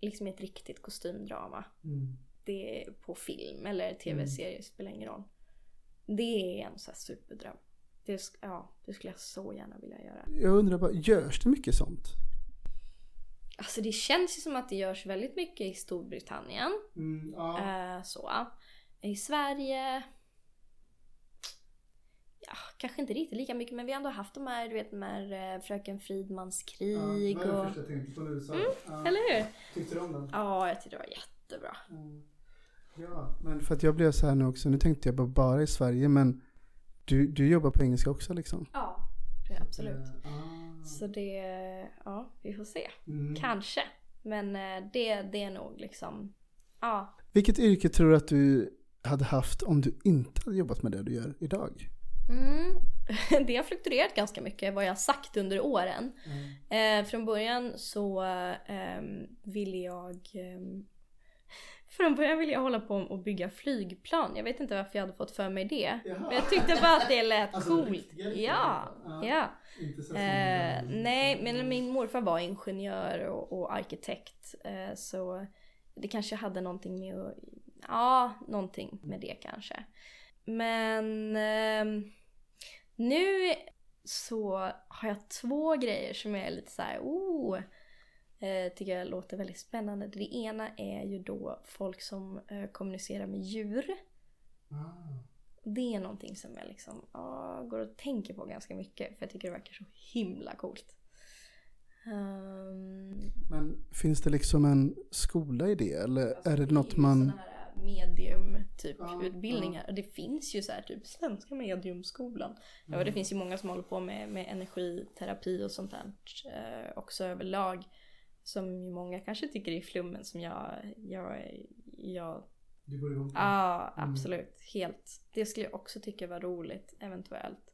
liksom ett riktigt kostymdrama. Mm. Det är på film eller tv-serie, mm. spelar ingen roll. Det är en sån här superdröm. Det, ja, det skulle jag så gärna vilja göra. Jag undrar bara, görs det mycket sånt? Alltså det känns ju som att det görs väldigt mycket i Storbritannien. Mm, ja. eh, så. I Sverige... Ja, kanske inte riktigt lika mycket men vi har ändå haft de här, du vet, de här eh, Fröken Fridmans krig ja, det var det första jag tänkte på nu. Så, mm, ja. Eller hur? Tyckte du om den? Ja, jag tyckte det var jättebra. Mm. Ja, men för att jag blev så här nu också. Nu tänkte jag bara i Sverige men du, du jobbar på engelska också liksom? Ja, absolut. Ah. Så det, ja vi får se. Mm. Kanske. Men eh, det, det är nog liksom, ja. Vilket yrke tror du att du hade haft om du inte hade jobbat med det du gör idag? Mm. *laughs* Det har fluktuerat ganska mycket vad jag har sagt under åren. Mm. Eh, från början så eh, ville jag eh, från början ville jag hålla på och bygga flygplan. Jag vet inte varför jag hade fått för mig det. Jaha. Men jag tyckte bara att det lät alltså, coolt. Ja, ja. ja. Eh, nej, men min morfar var ingenjör och, och arkitekt. Eh, så det kanske hade någonting med att, ja, någonting med det kanske. Men eh, nu så har jag två grejer som är lite så här, oh, eh, tycker jag låter väldigt spännande. Det ena är ju då folk som eh, kommunicerar med djur. Ah. Det är någonting som jag liksom ah, går och tänker på ganska mycket för jag tycker det verkar så himla coolt. Um... Men finns det liksom en skola i det eller alltså, är det, det något man... medium typ ja, utbildningar. Ja. Det finns ju så här typ Svenska mediumskolan. Ja, och det finns ju många som håller på med, med energiterapi och sånt där eh, också överlag. Som ju många kanske tycker är flummen som jag, jag, jag Du går igång på? Ja, Mm. absolut. Helt. Det skulle jag också tycka var roligt, eventuellt.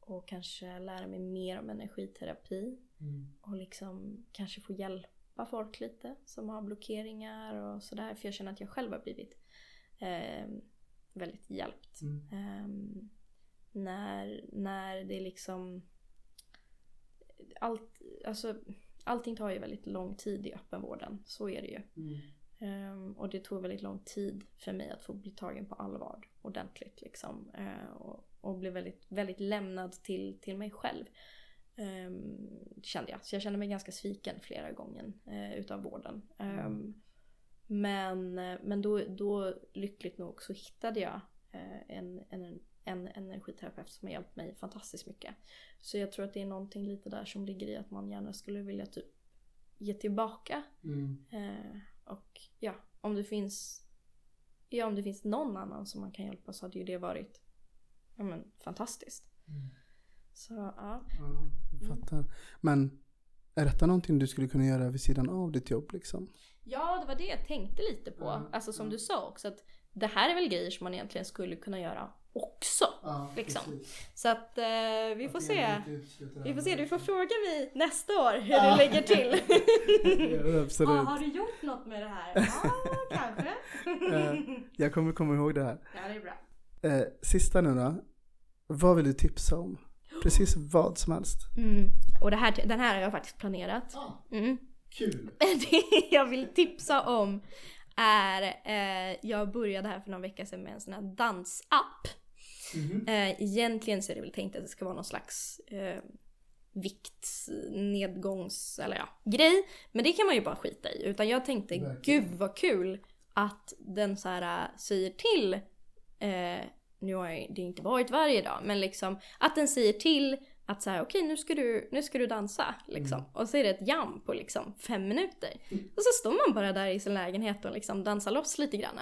Och kanske lära mig mer om energiterapi. Mm. Och liksom kanske få hjälpa folk lite som har blockeringar och sådär. För jag känner att jag själv har blivit eh, väldigt hjälpt. Mm. Ehm, när, när det liksom... Allt, alltså, allting tar ju väldigt lång tid i öppenvården. Så är det ju. Mm. Ehm, och det tog väldigt lång tid för mig att få bli tagen på allvar ordentligt liksom. Ehm, och, och bli väldigt, väldigt lämnad till, till mig själv. Ehm, kände jag. Så jag kände mig ganska sviken flera gånger uh, utav vården. Ehm, men men då, då lyckligt nog så hittade jag eh, en, en, en energiterapeut som har hjälpt mig fantastiskt mycket. Så jag tror att det är någonting lite där som ligger i att man gärna skulle vilja typ ge tillbaka Mm. Eh, och ja, om det finns Ja, om det finns någon annan som man kan hjälpa så hade ju det varit ja, men, fantastiskt. Mm. Så ja. Ja, jag fattar. Men är detta någonting du skulle kunna göra vid sidan av ditt jobb liksom? Ja, det var det jag tänkte lite på. Ja, alltså som du sa också att det här är väl grejer som man egentligen skulle kunna göra också. Ja, Liksom. Så att eh, vi får se. Vi får se, du får få fråga mig nästa år hur du lägger till. *laughs* ja, absolut. ah, har du gjort något med det här? Ja, *laughs* kanske. Eh, Jag kommer komma ihåg det här. ja, det är bra. Eh, sista nu då. Vad vill du tipsa om? Precis vad som helst. Mm. Och det här, den här har jag faktiskt planerat. Mm. Kul. *laughs* Det jag vill tipsa om är, eh, jag började här för någon vecka sedan med en sån här dansapp. Mhm. Eh, egentligen så är det väl tänkt att det ska vara någon slags eh, viktnedgångs, eller ja, grej. Men det kan man ju bara skita i. Utan jag tänkte, Verkligen. gud vad kul att den så här äh, säger till, eh, nu har jag, det inte varit varje dag, men liksom att den säger till att så här, okej nu, ska du, nu ska du dansa liksom. Och så är det ett jam på liksom fem minuter. Och så står man bara där i sin lägenhet och liksom dansar loss lite grann.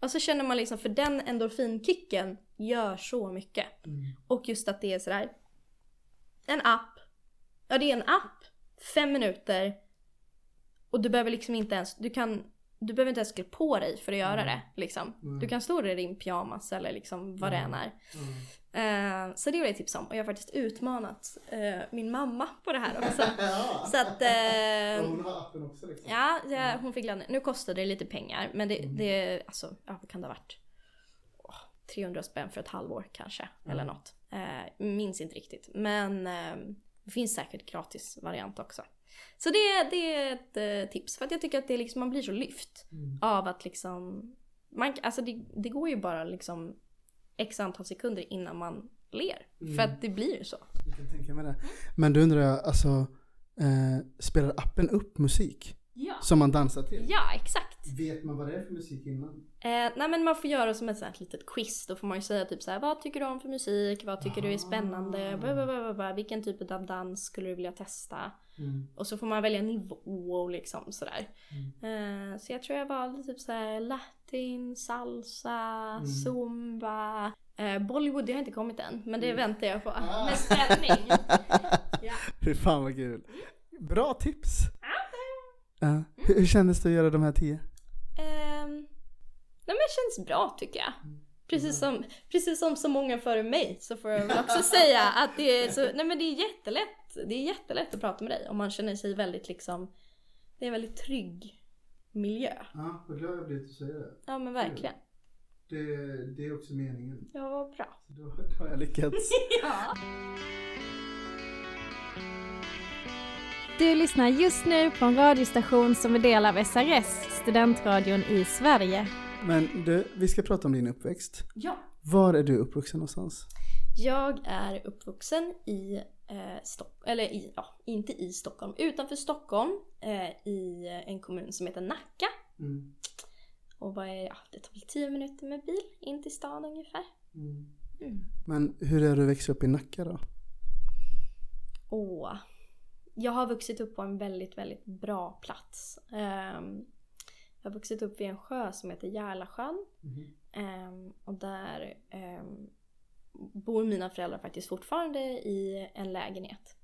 Och så känner man liksom, för den endorfinkicken gör så mycket. Mm. Och just att det är sådär, en app, ja det är en app, fem minuter. Och du behöver liksom inte ens, du kan, du behöver inte ens klä på dig för att göra det liksom. Du kan stå där i din pyjamas eller liksom vad det än är. Eh, så det vill jag tipsa om. Och jag har faktiskt utmanat eh, min mamma på det här också. *laughs* Så att... eh, Hon har appen också liksom. Ja, ja, hon fick ladda Nu kostade det lite pengar, men det, det alltså, ja, vad kan det ha varit? Åh, 300 spänn för ett halvår kanske, eller något. Eh, minns inte riktigt. Men eh, det finns säkert gratis variant också. Så det, det är ett eh, tips, för att jag tycker att det liksom, man blir så lyft Mm. av att liksom... Man, alltså det, det går ju bara liksom x antal sekunder innan man ler. För att det blir ju så. Jag kan tänka mig det. Men då undrar jag, alltså, eh, spelar appen upp musik Ja. som man dansar till? Ja, exakt. Vet man vad det är för musik innan? Eh, nej men man får göra som ett sånt litet quiz. Då får man ju säga typ så här: vad tycker du om för musik? Vad tycker du är spännande? Blah, blah, blah. Vilken typ av dans skulle du vilja testa? Mm. Och så får man välja nivå och liksom sådär. Eh, så jag tror jag valde typ så här latin, salsa, zumba. Eh, Bollywood det har inte kommit än, men det väntar jag på med spänning. *laughs* ja. Fy fan vad kul. Bra tips. Ja. Hur, hur kändes det att göra de här tio? Nej men det känns bra tycker jag. Precis som, precis som så många före mig så får jag väl också säga att det är så, nej men det är jättelätt. Det är jättelätt att prata med dig om man känner sig väldigt liksom, det är en väldigt trygg miljö. Ja, vad glad jag blir att du säger det. Ja men verkligen. Det, det är också meningen. Ja vad bra. Då, då har jag lyckats. *laughs* Ja. Du lyssnar just nu på en radiostation som är del av SRS, studentradion i Sverige. Men du, vi ska prata om din uppväxt. ja. Var är du uppvuxen någonstans? Jag är uppvuxen i eh, Stockholm, eller i, ja, inte i Stockholm, utanför Stockholm eh, i en kommun som heter Nacka. Mm. Och vad är, ja, det tar väl 10 minuter med bil in till stan ungefär. Mm. Mm. Men hur är det att växa upp i Nacka då? Och jag har vuxit upp på en väldigt, väldigt bra plats. Ehm, jag har vuxit upp vid en sjö som heter Järlasjön. Mhm. Ehm, och där ehm, bor mina föräldrar faktiskt fortfarande i en lägenhet.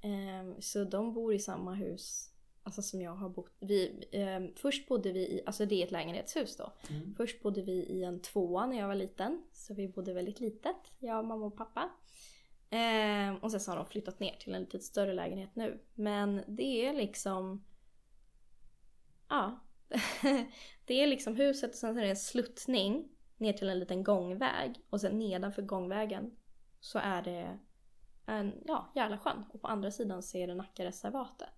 Ehm, så de bor i samma hus Alltså som jag har bott, vi, först bodde vi i, alltså det är ett lägenhetshus då. Mm. Först bodde vi i en tvåa när jag var liten. Så vi bodde väldigt litet, jag, mamma och pappa. Och sen så har de flyttat ner till en lite större lägenhet nu. Men det är liksom, ja. Det är liksom huset och sen är det en sluttning ner till en liten gångväg. Och sen nedanför gångvägen så är det en, ja, Järlasjön. Och på andra sidan så är det Nackareservatet.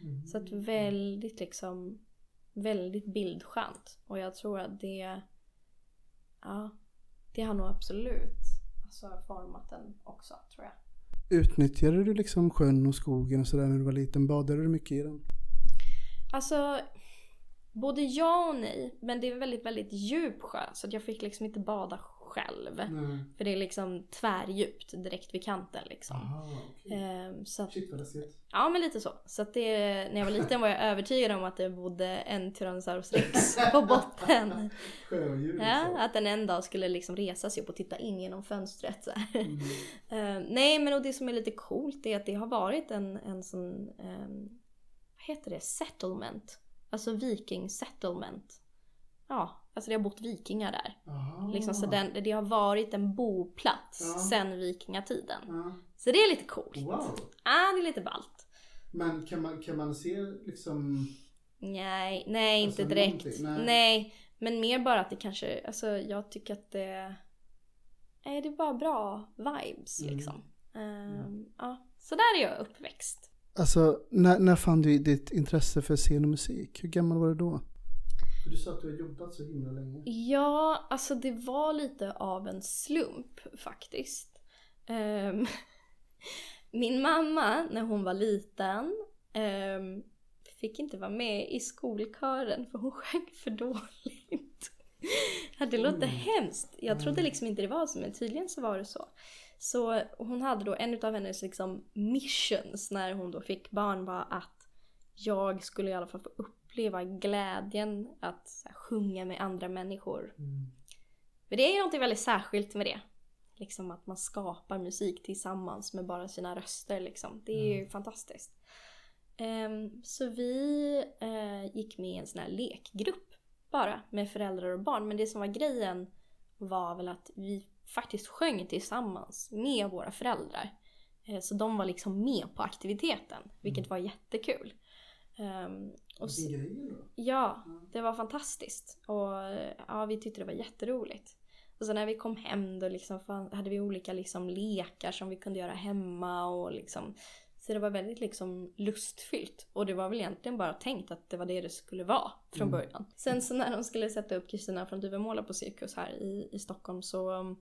Mm. Så att väldigt liksom, väldigt bildskönt. Och jag tror att det, ja, det har nog absolut alltså, format den också tror jag. Utnyttjade du liksom sjön och skogen och sådär när du var liten? Badade du mycket i den? Alltså, både ja och nej. Men det är en väldigt, väldigt djup sjö. Så att jag fick liksom inte bada själv. Nej. För det är liksom tvärdjupt direkt vid kanten liksom. Aha, okej. Ehm, så att, Shit vad läskigt. ja men lite så. Så att det, när jag var liten var jag övertygad om att det bodde en Tyrannosaurus rex *laughs* på botten. Sjödjur Ja, att den en dag skulle liksom resa sig upp och titta in genom fönstret. Så. Mm. *laughs* Eh, nej men och det som är lite coolt är att det har varit en, en sån, ehm, vad heter det, settlement. Alltså viking settlement. Ja, alltså det har bott vikingar där. Aha. Liksom, så den, det har varit en boplats Ja. sen vikingatiden. Ja. Så det är lite coolt. Wow. Ja, det är lite ballt. Men kan man, kan man se liksom... Nej, nej Alltså, inte direkt. nej. Nej. men mer bara att det kanske, alltså jag tycker att det, nej det är bara bra vibes Mm. liksom. Ehm, ja, så där är jag uppväxt. Alltså, när, när fann du ditt intresse för scen och musik? Hur gammal var du då? För du sa att du har jobbat så himla länge. Ja, alltså det var lite av en slump faktiskt. Ehm, *laughs* min mamma, när hon var liten, ehm, fick inte vara med i skolkören för hon *laughs* sjöng för dåligt. Det låter Mm. hemskt. Jag trodde Mm. liksom inte det var så, men tydligen så var det så. Så hon hade då, en av hennes liksom missions när hon då fick barn var att jag skulle i alla fall få uppleva glädjen att här, sjunga med andra människor. Mm. För det är ju något väldigt särskilt med det. Liksom att man skapar musik tillsammans med bara sina röster liksom. Det är ju fantastiskt. Ehm, så vi eh, gick med i en sån här lekgrupp bara med föräldrar och barn. Men det som var grejen var väl att vi faktiskt sjöng tillsammans med våra föräldrar. Eh, så de var liksom med på aktiviteten, vilket var jättekul. Ehm, och så. Ja, det var fantastiskt. Och ja, vi tyckte det var jätteroligt. Och så när vi kom hem då liksom hade vi olika liksom lekar som vi kunde göra hemma och liksom så det var väldigt liksom lustfyllt. Och det var väl egentligen bara tänkt att det var det det skulle vara från Mm. början. Sen så när de skulle sätta upp Kristina från Duvemåla på Cirkus här i, i Stockholm så, eh,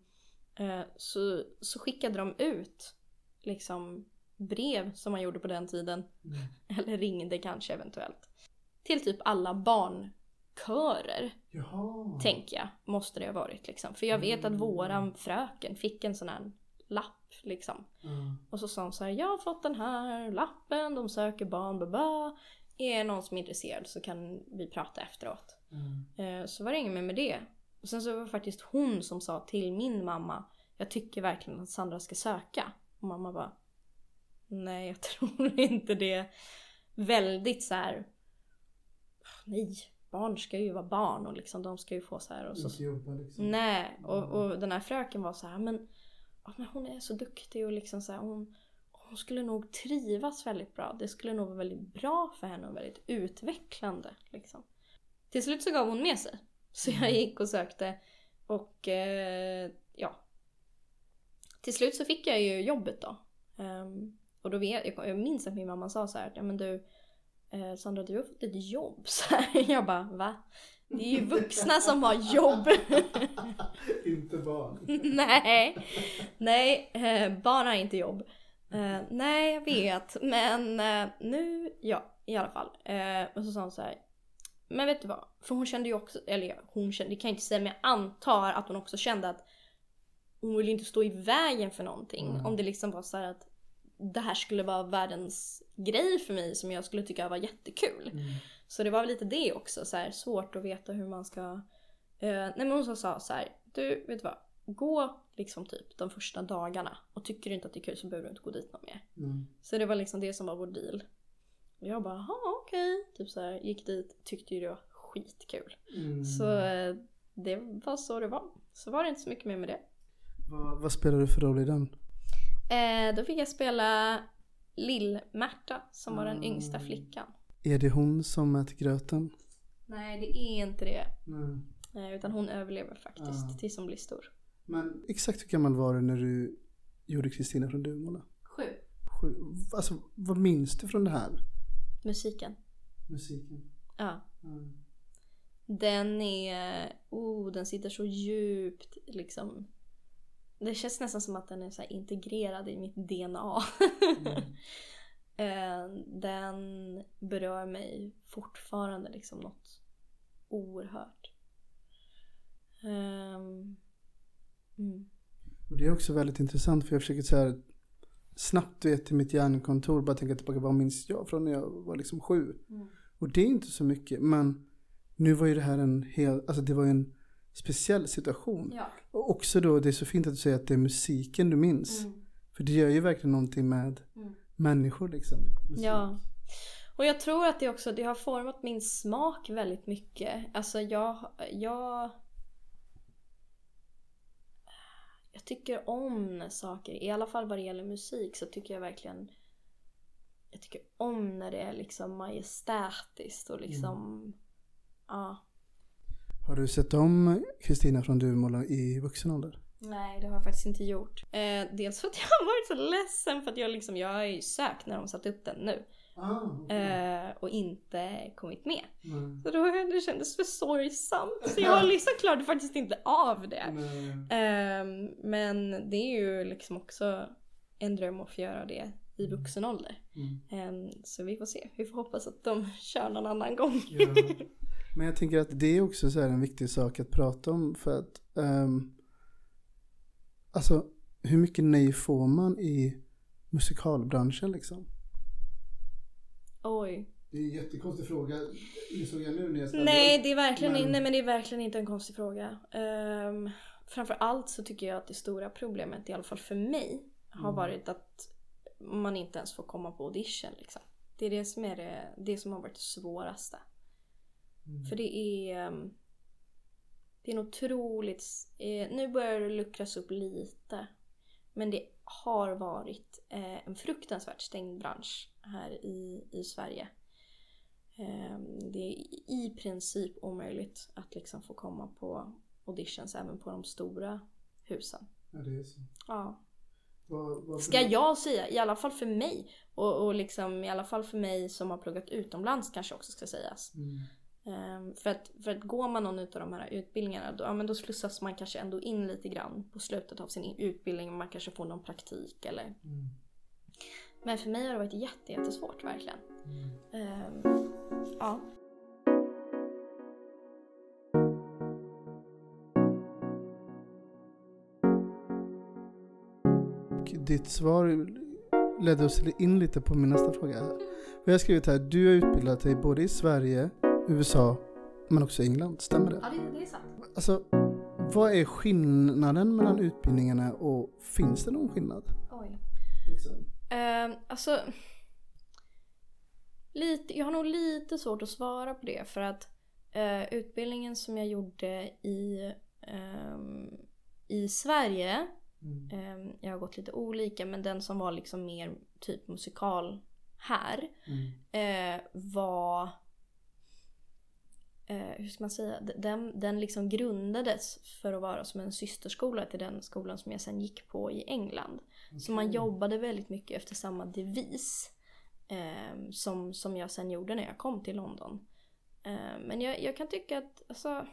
så, så skickade de ut liksom brev som man gjorde på den tiden. Mm. Eller ringde kanske eventuellt. Till typ alla barnkörer, Jaha. tänker jag, måste det ha varit liksom. För jag vet att Mm. våran fröken fick en sån här lapp liksom. Ja. Och så sa hon så här, jag har fått den här lappen, de söker barn, baba. Är någon som är intresserad så kan vi prata efteråt. Ja. Eh, Så var det inget mer med det. Och sen så var det faktiskt hon som sa till min mamma, jag tycker verkligen att Sandra ska söka. Och mamma bara, nej jag *laughs* tror inte det. Väldigt så här. nej, barn ska ju vara barn och liksom de ska ju få så här. Och så, Inte jobba liksom. Nej, och, och den här fröken var så här, men, ja, men hon är så duktig och liksom så här, hon, hon skulle nog trivas väldigt bra. Det skulle nog vara väldigt bra för henne och väldigt utvecklande. Liksom. Till slut så gav hon med sig. Så jag gick och sökte och eh, ja. Till slut så fick jag ju jobbet då. Ehm, och då vet, jag, jag minns att min mamma sa så här, ja men du eh, Sandra du har fått ett jobb. *laughs* Så här, jag bara va? Det är ju vuxna som har jobb. *laughs* Inte barn. *laughs* nej, nej, eh, barn har inte jobb. Eh, nej, jag vet, men eh, nu, ja, i alla fall. Eh, och så sa hon så här. Men vet du vad? För hon kände ju också, eller hon kände, det kan jag inte säga, men jag antar att hon också kände att hon ville inte stå i vägen för någonting. Mm. Om det liksom var så här att det här skulle vara världens grej för mig som jag skulle tycka var jättekul. Mm. Så det var väl lite det också, så här, svårt att veta hur man ska... Eh, nej men hon sa så här, du vet du vad? Gå liksom typ de första dagarna och tycker du inte att det är kul så behöver du inte gå dit någon mer. Mm. Så det var liksom det som var vår deal. Jag bara, ja okej. Typ så här, gick dit, tyckte ju det var skitkul. Mm. Så eh, det var så det var. Så var det inte så mycket mer med det. Vad, vad spelar du för roll i den? Eh, då fick jag spela Lill-Märta som var den Mm. yngsta flickan. Är det hon som äter gröten? Nej, det är inte det. Nej. Eh, utan hon överlever faktiskt Ah. tills hon blir stor. Men exakt hur gammal var du när du gjorde Kristina från Duvemåla? Sju. Sju. Alltså vad minns du från det här? Musiken. Musiken. Ja. Mm. Den är, oh den sitter så djupt liksom. Det känns nästan som att den är så integrerad i mitt DNA. *laughs* Eh, den berör mig fortfarande liksom något oerhört. Ehm, mm. Och det är också väldigt intressant för jag försöker så här snabbt vet till mitt hjärnkontor bara tänka tillbaka vad minns jag från när jag var liksom sju. Mm. Och det är inte så mycket men nu var ju det här en hel, alltså det var en speciell situation. Ja. Och också då, det är så fint att du säger att det är musiken du minns. Mm. För det gör ju verkligen någonting med Mm. människor liksom. Musik. Ja. Och jag tror att det också det har format min smak väldigt mycket. Alltså jag, jag... Jag tycker om när saker, i alla fall vad det gäller musik så tycker jag verkligen jag tycker om när det är liksom majestätiskt och liksom ja. Har du sett om Kristina från Duvemåla i vuxen ålder? Nej, det har jag faktiskt inte gjort. Eh, dels för att jag har varit så ledsen för att jag liksom, jag har ju sökt när de satt upp den nu. Ah, Eh, och inte kommit med. Nej. Så då det kändes för sorgsamt. Så jag liksom klarade faktiskt inte av det. Ehm, men det är ju liksom också en dröm att få göra det i vuxen ålder. Mm. Ehm, så vi får se. Vi får hoppas att de *laughs* kör någon annan gång. Ja. Men jag tänker att det är också så en viktig sak att prata om för att ehm, Alltså hur mycket nej får man i musikalbranschen liksom? Oj. Det är en jättekonstig fråga, insåg jag nu när jag Nej, det är verkligen, Men- nej, men det är verkligen inte en konstig fråga. Um, framför allt så tycker jag att det stora problemet, i alla fall för mig, har Mm. varit att man inte ens får komma på audition. Liksom. Det är det som, är det, det som har varit det svåraste. Mm. För det är... ehm, Det är en otroligt... Eh, nu börjar det luckras upp lite. Men det har varit eh, en fruktansvärt stängd bransch här i, i Sverige. Eh, det är i princip omöjligt att liksom få komma på auditions även på de stora husen. Ja, det är så. Ja. Vad, vad Ska jag säga, i alla fall för mig. Och, och liksom i alla fall för mig som har pluggat utomlands kanske också ska sägas. Mm. Ehm, för, att, för att går man någon av de här utbildningarna då, ja, men då slussas man kanske ändå in lite grann på slutet av sin utbildning. Man kanske får någon praktik eller... Mm. Men för mig har det varit jätte, jättesvårt verkligen. Mm. Ehm, ja. Ditt svar ledde oss in lite på min nästa fråga. Vi har skrivit här, du har utbildat dig både i Sverige, USA, men också England. Stämmer det? Ja, det, det är sant. Alltså, vad är skillnaden mellan utbildningarna och finns det någon skillnad? Oj. Liksom. Ehm, alltså... Lite, jag har nog lite svårt att svara på det för att eh, utbildningen som jag gjorde i, ehm, i Sverige Mm. Ehm, Jag har gått lite olika men den som var liksom mer typ musikal här Mm. eh, var eh, hur ska man säga, den, den liksom grundades för att vara som en systerskola till den skolan som jag sen gick på i England. Så man jobbade väldigt mycket efter samma devis eh, som, som jag sen gjorde när jag kom till London. Eh, men jag, jag kan tycka att alltså,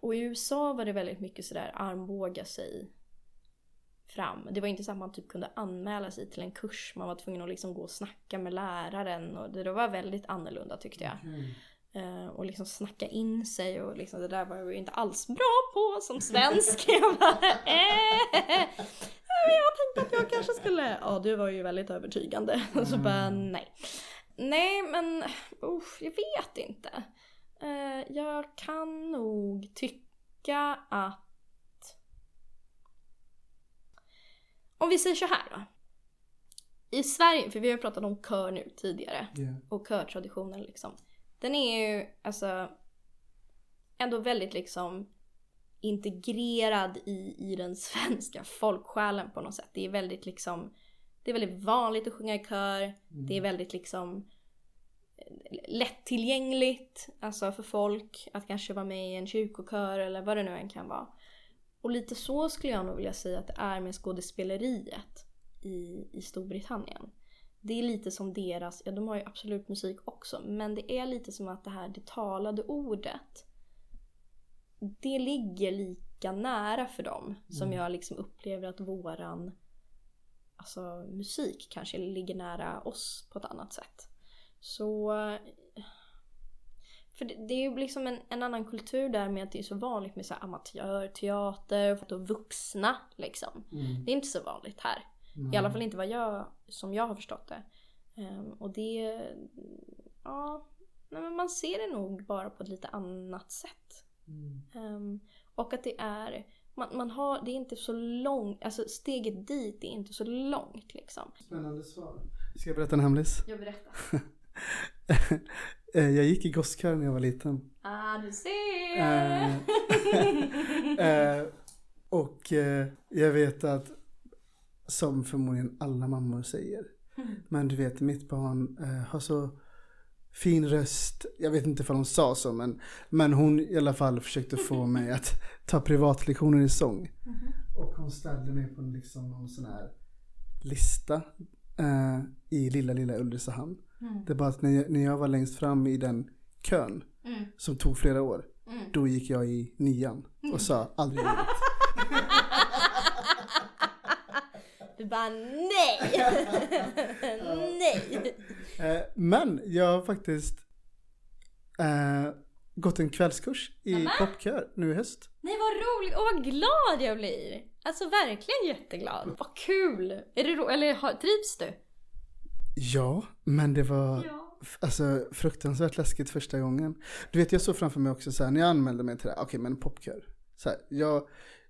och i USA var det väldigt mycket sådär armbåga sig fram. Det var inte så att man typ kunde anmäla sig till en kurs. Man var tvungen att liksom gå och snacka med läraren. Och det var väldigt annorlunda tyckte jag. Okej. Eh, och liksom snacka in sig och liksom det där var jag ju inte alls bra på som svensk. *laughs* jag bara, eh, jag tänkte att jag kanske skulle, ja du var ju väldigt övertygande. *laughs* så bara nej. Nej men, usch, jag vet inte. Eh, jag kan nog tycka att om vi säger så här då. i Sverige, för vi har ju pratat om kör nu tidigare Yeah. och körtraditionen liksom. Den är ju alltså ändå väldigt liksom integrerad i, i den *laughs* svenska folksjälen på något sätt. Det är väldigt liksom, det är väldigt vanligt att sjunga i kör. Det är väldigt liksom eh, lättillgängligt alltså för folk att kanske vara med i en kyrkokör eller vad det nu än kan vara. Och lite så skulle jag nog vilja säga att det är med skådespeleriet i, i Storbritannien. Det är lite som deras, ja de har ju absolut musik också, men det är lite som att det här det talade ordet det ligger lika nära för dem som jag liksom upplever att våran alltså, musik kanske ligger nära oss på ett annat sätt. Så... För det, det är ju liksom en, en annan kultur där med att det är så vanligt med så här amatörteater att vuxna liksom. Mm. Det är inte så vanligt här. I alla fall inte vad jag, som jag har förstått det. Ehm, och det... Ja, nej, men man ser det nog bara på ett lite annat sätt. Mm. Ehm, och att det är... Man, man har, det är inte så långt, alltså steget dit är inte så långt liksom. Spännande svar. Ska jag berätta en hemlis? Jag berättar. *laughs* Eh, jag gick i gosskör när jag var liten. Ah, du ser! Eh, eh, och jag vet att, som förmodligen alla mammor säger, *laughs* men du vet mitt barn har så fin röst. Jag vet inte ifall hon sa så, men, men hon i alla fall försökte få *laughs* mig att ta privatlektioner i sång. Och hon ställde mig på liksom någon sån här lista eh, i lilla, lilla Ulricehamn. Det är bara att när jag, när jag var längst fram i den kön, Mm. som tog flera år, Mm. då gick jag i nian och sa aldrig livet. *laughs* Du bara nej! *laughs* nej! *laughs* Eh, Men jag har faktiskt eh, gått en kvällskurs i popkör nu i höst. Nej vad roligt och vad glad jag blir! Alltså verkligen jätteglad. Vad kul! Är det ro- eller har- trivs du? Ja, men det var Ja. alltså, fruktansvärt läskigt första gången. Du vet, jag såg framför mig också så här, när jag anmälde mig till det här, okej men popkör. Så här, jag,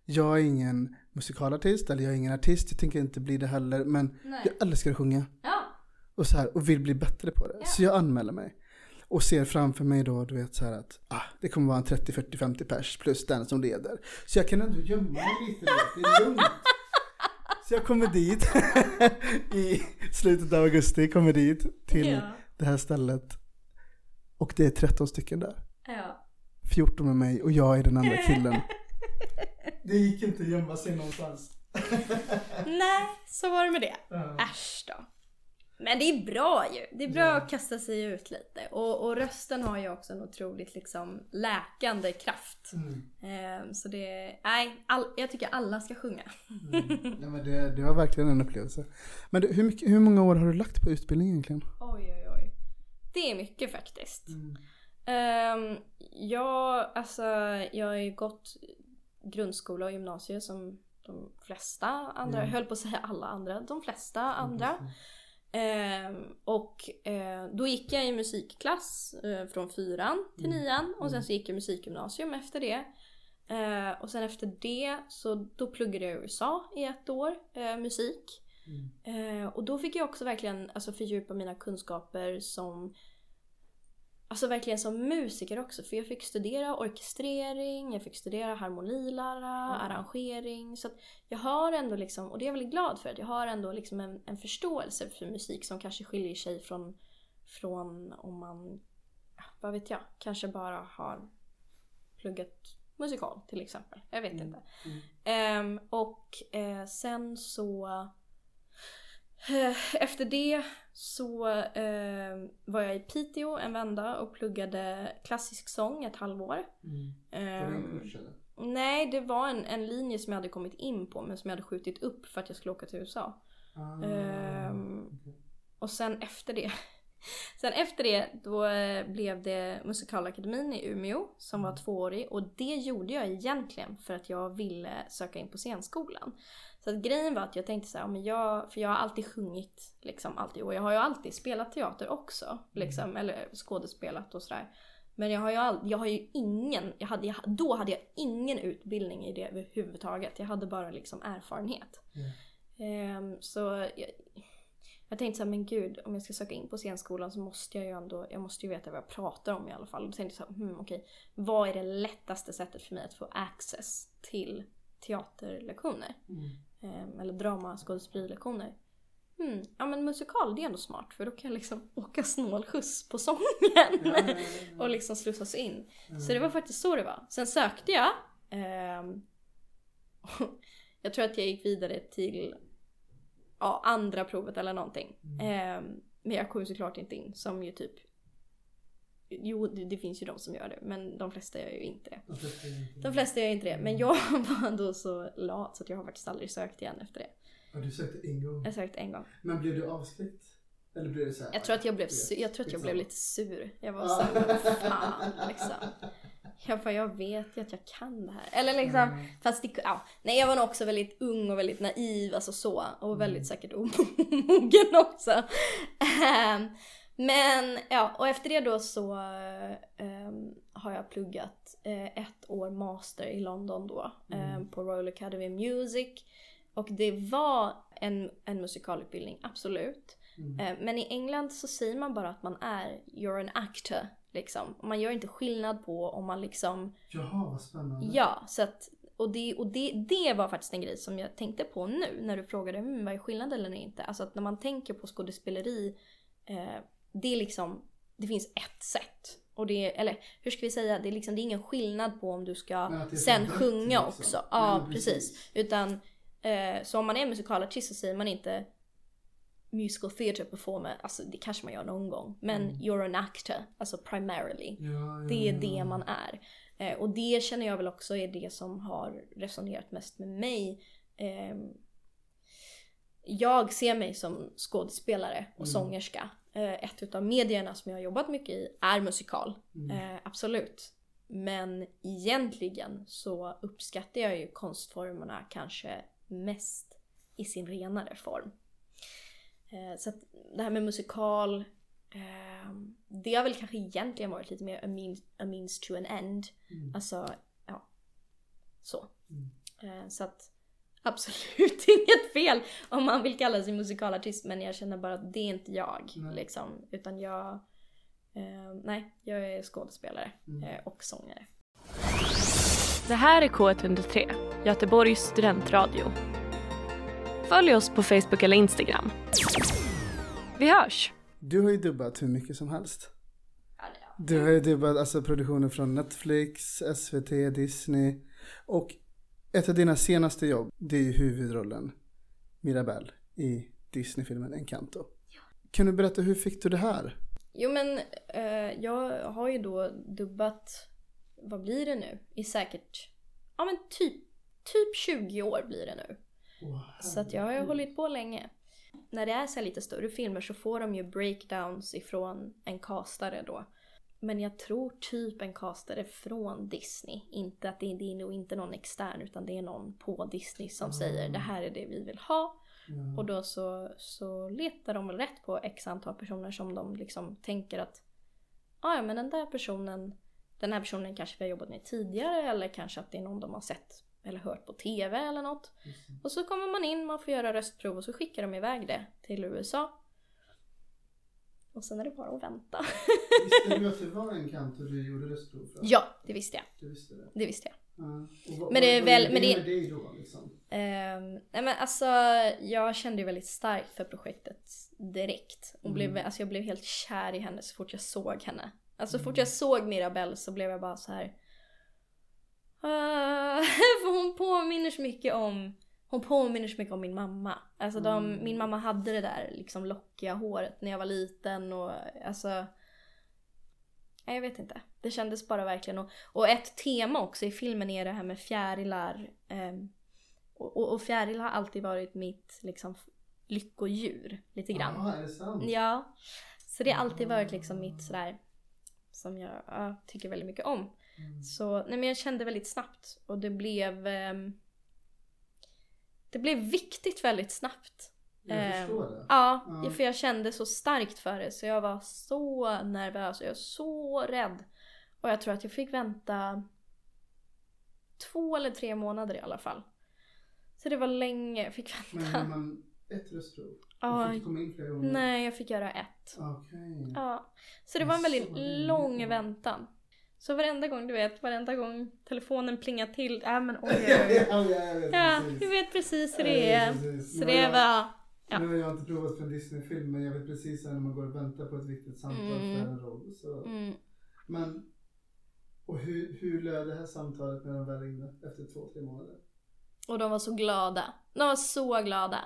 jag är ingen musikalartist, eller jag är ingen artist, jag tänker inte bli det heller, men Nej. jag älskar att sjunga. Ja. och så här och vill bli bättre på det. Ja. Så jag anmäler mig. Och ser framför mig då, du vet så här att ah, det kommer vara en 30, 40, 50 pers plus den som leder. Så jag kan ändå gömma mig lite, det är lugnt. Så jag kommer dit *laughs* i slutet av augusti, kommer dit till Ja. det här stället. Och det är 13 stycken där. ja. 14 med mig och jag är den andra killen. *laughs* Det gick inte att gömma sig någonstans. Nej, så var det med det. Ja. Äsch då. Men det är bra ju. Det är bra att kasta sig ut lite. Och, och rösten har ju också en otroligt liksom läkande kraft. Mm. Ehm, så det, nej, all, jag tycker alla ska sjunga. *laughs* Ja, men det, det var verkligen en upplevelse. Men du, hur, mycket, hur många år har du lagt på utbildning egentligen? Oj, oj, oj. Det är mycket faktiskt. Um, jag, alltså, jag har ju gått grundskola och gymnasium som de flesta andra, jag höll på att säga alla andra, de flesta andra. Ehm, och eh, då gick jag i musikklass eh, från fyran till nian och sen så gick jag musikgymnasium efter det. Eh, och sen efter det så då pluggade jag i USA i ett år, eh, musik. Eh, och då fick jag också verkligen alltså, fördjupa mina kunskaper som Alltså verkligen som musiker också för jag fick studera orkestrering, jag fick studera harmonilära, arrangering. Så att jag har ändå liksom, och det är jag väldigt glad för, att jag har ändå liksom en, en förståelse för musik som kanske skiljer sig från, från om man, vad vet jag, kanske bara har pluggat musikal till exempel. Jag vet inte. Ehm, och eh, sen så efter det så eh, var jag i Piteå en vända och pluggade klassisk sång ett halvår. Ehm, nej, det var en, en linje som jag hade kommit in på men som jag hade skjutit upp för att jag skulle åka till USA. Ehm, och sen efter det *laughs* Sen efter det då eh, blev det Musikalakademin i Umeå som var tvåårig och det gjorde jag egentligen för att jag ville söka in på scenskolan. Så att grejen var att jag tänkte så här, men jag, för jag har alltid sjungit liksom alltid och jag har ju alltid spelat teater också liksom, eller skådespelat och sådär. Men jag har ju, all, jag har ju ingen, jag hade, jag, då hade jag ingen utbildning i det överhuvudtaget. Jag hade bara liksom erfarenhet. Ehm, så jag, Jag tänkte såhär, men gud om jag ska söka in på scenskolan så måste jag ju ändå, jag måste ju veta vad jag pratar om i alla fall. Och då tänkte jag såhär, hmm, okej, vad är det lättaste sättet för mig att få access till teaterlektioner? Eh, eller dramaskådespelerlektioner. Hmm, ja men musikal det är ändå smart för då kan jag liksom *laughs* åka snålskjuts på sången. och liksom slussas in. Så det var faktiskt så det var. Sen sökte jag. ehm, *laughs* jag tror att jag gick vidare till ja, andra provet eller någonting. Ehm, men jag kom såklart inte in som ju typ Jo, det, det finns ju de som gör det, men de flesta gör ju inte det. De flesta gör inte det, men jag *laughs* var då så lat så att jag har faktiskt aldrig sökt igen efter det. Ja, du sökte en gång. Jag sökte en gång. Men blev du avskräckt? Eller blev det så här? Jag tror att jag blev, jag tror att jag blev lite sur. Jag var såhär, vad fan liksom. *laughs* Jag bara, jag vet ju att jag kan det här. Eller liksom, fast det, ja. Nej jag var nog också väldigt ung och väldigt naiv, alltså så. Och väldigt säkert omogen *laughs* också. Ehm, Men ja, och efter det då så ehm, har jag pluggat eh, ett år master i London då. ehm, på Royal Academy of Music. Och det var en, en musikalutbildning, absolut. Eh, Men i England så säger man bara att man är, you're an actor. Liksom. Och Man gör inte skillnad på om man liksom, Jaha, vad spännande. ja så att, och, det, och det, det var faktiskt en grej som jag tänkte på nu när du frågade mm, vad är skillnaden eller inte. Alltså att när man tänker på skådespeleri, eh, det är liksom, det finns ett sätt. Och det eller hur ska vi säga, det är liksom, det är ingen skillnad på om du ska sen sjunga liksom. också. Ja, Nej, precis. Utan, eh, så om man är musikalartist så säger man inte musical theatre performer, alltså det kanske man gör någon gång. Men you're an actor, alltså primarily. Ja, ja, Det är ja. det man är. Eh, och det känner jag väl också är det som har resonerat mest med mig. Ehm, jag ser mig som skådespelare och sångerska. Eh, ett utav medierna som jag har jobbat mycket i är musikal. Eh, absolut. Men egentligen så uppskattar jag ju konstformerna kanske mest i sin renare form. Eh, så att det här med musikal, eh, det har väl kanske egentligen varit lite mer a means, a means to an end. Alltså, ja. Så. Eh, så att absolut *laughs* inget fel om man vill kalla sig musikalartist men jag känner bara att det är inte jag. Liksom, utan jag, nej, jag är skådespelare eh, och sångare. Det här är K103, Göteborgs studentradio. Följ oss på Facebook eller Instagram. Vi hörs! Du har ju dubbat hur mycket som helst. Du har ju dubbat alltså produktioner från Netflix, SVT, Disney. Och ett av dina senaste jobb, det är ju huvudrollen Mirabelle i Disney-filmen Encanto. Kan du berätta, hur fick du det här? Jo men eh, jag har ju då dubbat, vad blir det nu? I säkert, ja men typ, typ 20 år blir det nu. Så att jag har ju hållit på länge. När det är så lite större filmer så får de ju breakdowns ifrån en castare då. Men jag tror typ en castare från Disney. Inte att det, det är nog inte någon extern utan det är någon på Disney som säger det här är det vi vill ha. Och då så, så letar de väl rätt på x antal personer som de liksom tänker att "Ah, ja men den där personen, den här personen kanske vi har jobbat med tidigare eller kanske att det är någon de har sett eller hört på TV eller något. Och så kommer man in, man får göra röstprov och så skickar de iväg det till USA. Och sen är det bara att vänta. Visste du att det var Encanto du gjorde röstprov för? ja, det visste jag. Du visste det? Det visste jag. Men Men det är väl- men det- med dig då liksom? Ehm, nej men alltså, jag kände ju väldigt starkt för projektet direkt. Och blev, alltså jag blev helt kär i henne så fort jag såg henne. Alltså så fort jag såg Mirabelle så blev jag bara så här. "Ah", *laughs* för hon påminner så mycket om hon påminner så mycket om min mamma. Alltså de, min mamma hade det där liksom lockiga håret när jag var liten och alltså Nej, jag vet inte. Det kändes bara verkligen. Och, och ett tema också i filmen är det här med fjärilar. ehm, och, och, och fjärilar har alltid varit mitt liksom, lyckodjur. Lite grann. Ja, är det sant? Ja. Så det har alltid varit liksom mitt sådär som jag ja, tycker väldigt mycket om. Så nej, men jag kände väldigt snabbt och det blev ehm, det blev viktigt väldigt snabbt. Jag Ehm, förstår det. Ja, Ja. för jag kände så starkt för det så jag var så nervös och jag var så rädd. Och jag tror att jag fick vänta två eller tre månader i alla fall. Så det var länge jag fick Men vänta. hur man, ett röstprov? Ja, Du fick komma in flera gånger? nej jag fick göra ett. Okej. Ja. Så det var en väldigt lång väntan. Så varenda gång, du vet, varenda gång telefonen plingar till, äh men oj, oj, *laughs* Ja, oj. ja, jag vet Ja, precis. du vet precis hur det är. Så det var, jag- ja. Nu har jag inte provat för en Disney-film men jag vet precis när man går och väntar på ett viktigt samtal Mm. för en roll. Så. mm. Men, och hur, hur löd det här samtalet när de väl ringde efter två, tre månader? Och de var så glada. De var så glada.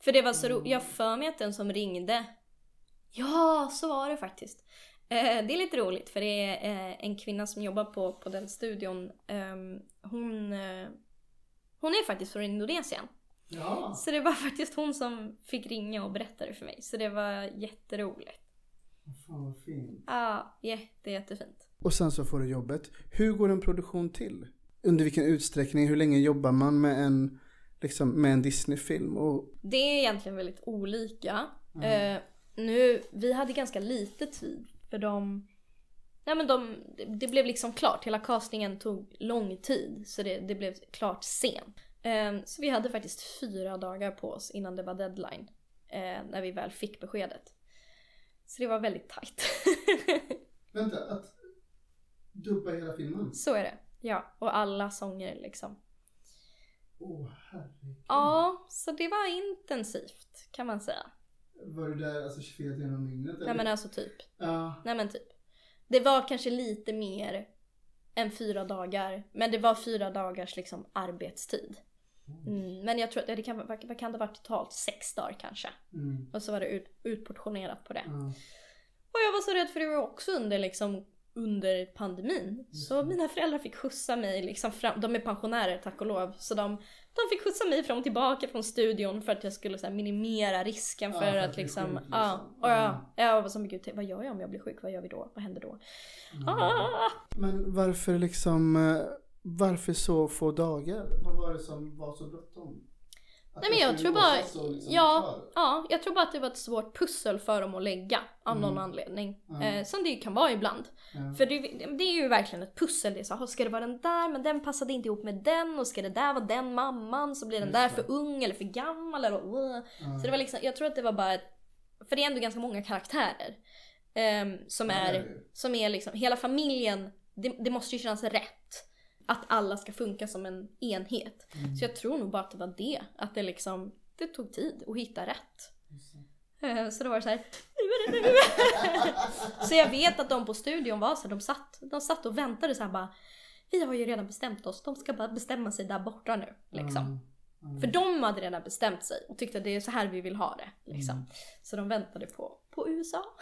För det var så Mm. roligt. Jag för mig att den som ringde. Ja, så var det faktiskt. Eh, det är lite roligt för det är eh, en kvinna som jobbar på, på den studion. Ehm, hon, eh, hon är faktiskt från Indonesien. Ja. Så det var faktiskt hon som fick ringa och berätta det för mig. Så det var jätteroligt. Fan vad fint. Ja, jätte, jättefint. Och sen så får du jobbet. Hur går en produktion till? Under vilken utsträckning? Hur länge jobbar man med en, liksom, med en Disney-film? Och, Det är egentligen väldigt olika. Eh, nu, vi hade ganska lite tid för de... Nej men de, det blev liksom klart, hela castingen tog lång tid så det, det blev klart sent. Eh, så vi hade faktiskt fyra dagar på oss innan det var deadline. Eh, när vi väl fick beskedet. Så det var väldigt tajt. *laughs* vänta, att dubba hela filmen? så är det. Ja, och alla sånger liksom. Åh herregud. Ja, så det var intensivt kan man säga. Var du där alltså 24 timmar om dygnet? Nej men alltså typ. Ja. Nej men typ. Det var kanske lite mer än fyra dagar. Men det var fyra dagars liksom arbetstid. Mm, men jag tror att det kan, vad kan det ha varit totalt? Sex dagar kanske. Mm. Och så var det ut, utportionerat på det. Ja. Och jag var så rädd för det var också under liksom under pandemin. Så mina föräldrar fick skjutsa mig liksom fram. De är pensionärer tack och lov. Så de, de fick skjutsa mig fram och tillbaka från studion för att jag skulle så här, minimera risken Ja, för, för att, att liksom, sjuk, liksom. ja. Och jag, jag var som gud, vad gör jag om jag blir sjuk? Vad gör vi då? Vad händer då? Ah! Men varför liksom, eh, varför så få dagar? Vad var det som var så bråttom? Nej men jag tror bara, liksom ja, ja, jag tror bara att det var ett svårt pussel för dem att lägga av någon Mm. anledning. Mm. Eh, som det kan vara ibland. Ja. För det, det är ju verkligen ett pussel. Det är så, här, ska det vara den där men den passade inte ihop med den och ska det där vara den mamman så blir den Just där det. för ung eller för gammal eller uh. Så det var liksom, jag tror att det var bara ett, för det är ändå ganska många karaktärer. ehm, som är, som är liksom, hela familjen, det, det måste ju kännas rätt. Att alla ska funka som en enhet. Mm. Så jag tror nog bara att det var det. Att det liksom, det tog tid att hitta rätt. Eh, Så då var det så här, nu är det nu! *laughs* så jag vet att de på studion var så här, de satt, de satt och väntade så här bara Vi har ju redan bestämt oss, de ska bara bestämma sig där borta nu. Liksom. Mm. För de hade redan bestämt sig och tyckte att det är så här vi vill ha det. Liksom. Mm. Så de väntade på, på USA. *laughs*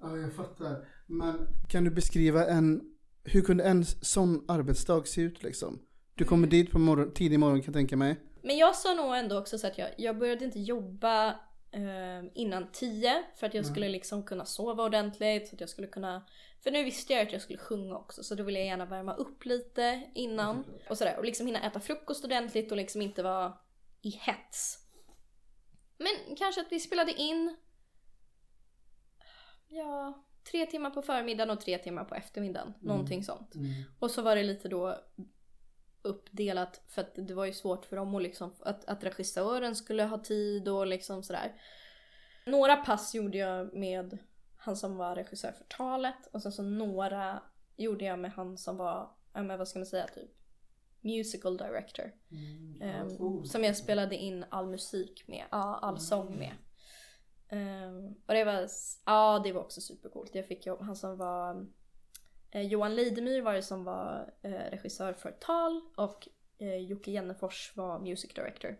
Ja, jag fattar. Men kan du beskriva en, hur kunde en sån arbetsdag se ut liksom? Du kommer dit på morgon, tidig morgon kan jag tänka mig. Men jag sa nog ändå också så att jag, jag började inte jobba eh, innan 10 för att jag skulle liksom kunna sova ordentligt. Så att jag skulle kunna, för nu visste jag att jag skulle sjunga också så då ville jag gärna värma upp lite innan. Och sådär och liksom hinna äta frukost ordentligt och liksom inte vara i hets. Men kanske att vi spelade in Ja, tre timmar på förmiddagen och tre timmar på eftermiddagen. Någonting sånt. Mm. Och så var det lite då uppdelat för att det var ju svårt för dem att liksom, att, att regissören skulle ha tid och liksom sådär. Några pass gjorde jag med han som var regissör för talet och sen så några gjorde jag med han som var, men vad ska man säga, typ musical director. Mm. Cool. som jag spelade in all musik med, ja, all sång med. Ehm, och det var, ja det var också supercoolt. Jag fick jobb, han som var eh, Johan Leidemyr var det som var eh, regissör för tal och eh, Jocke Jennefors var music director.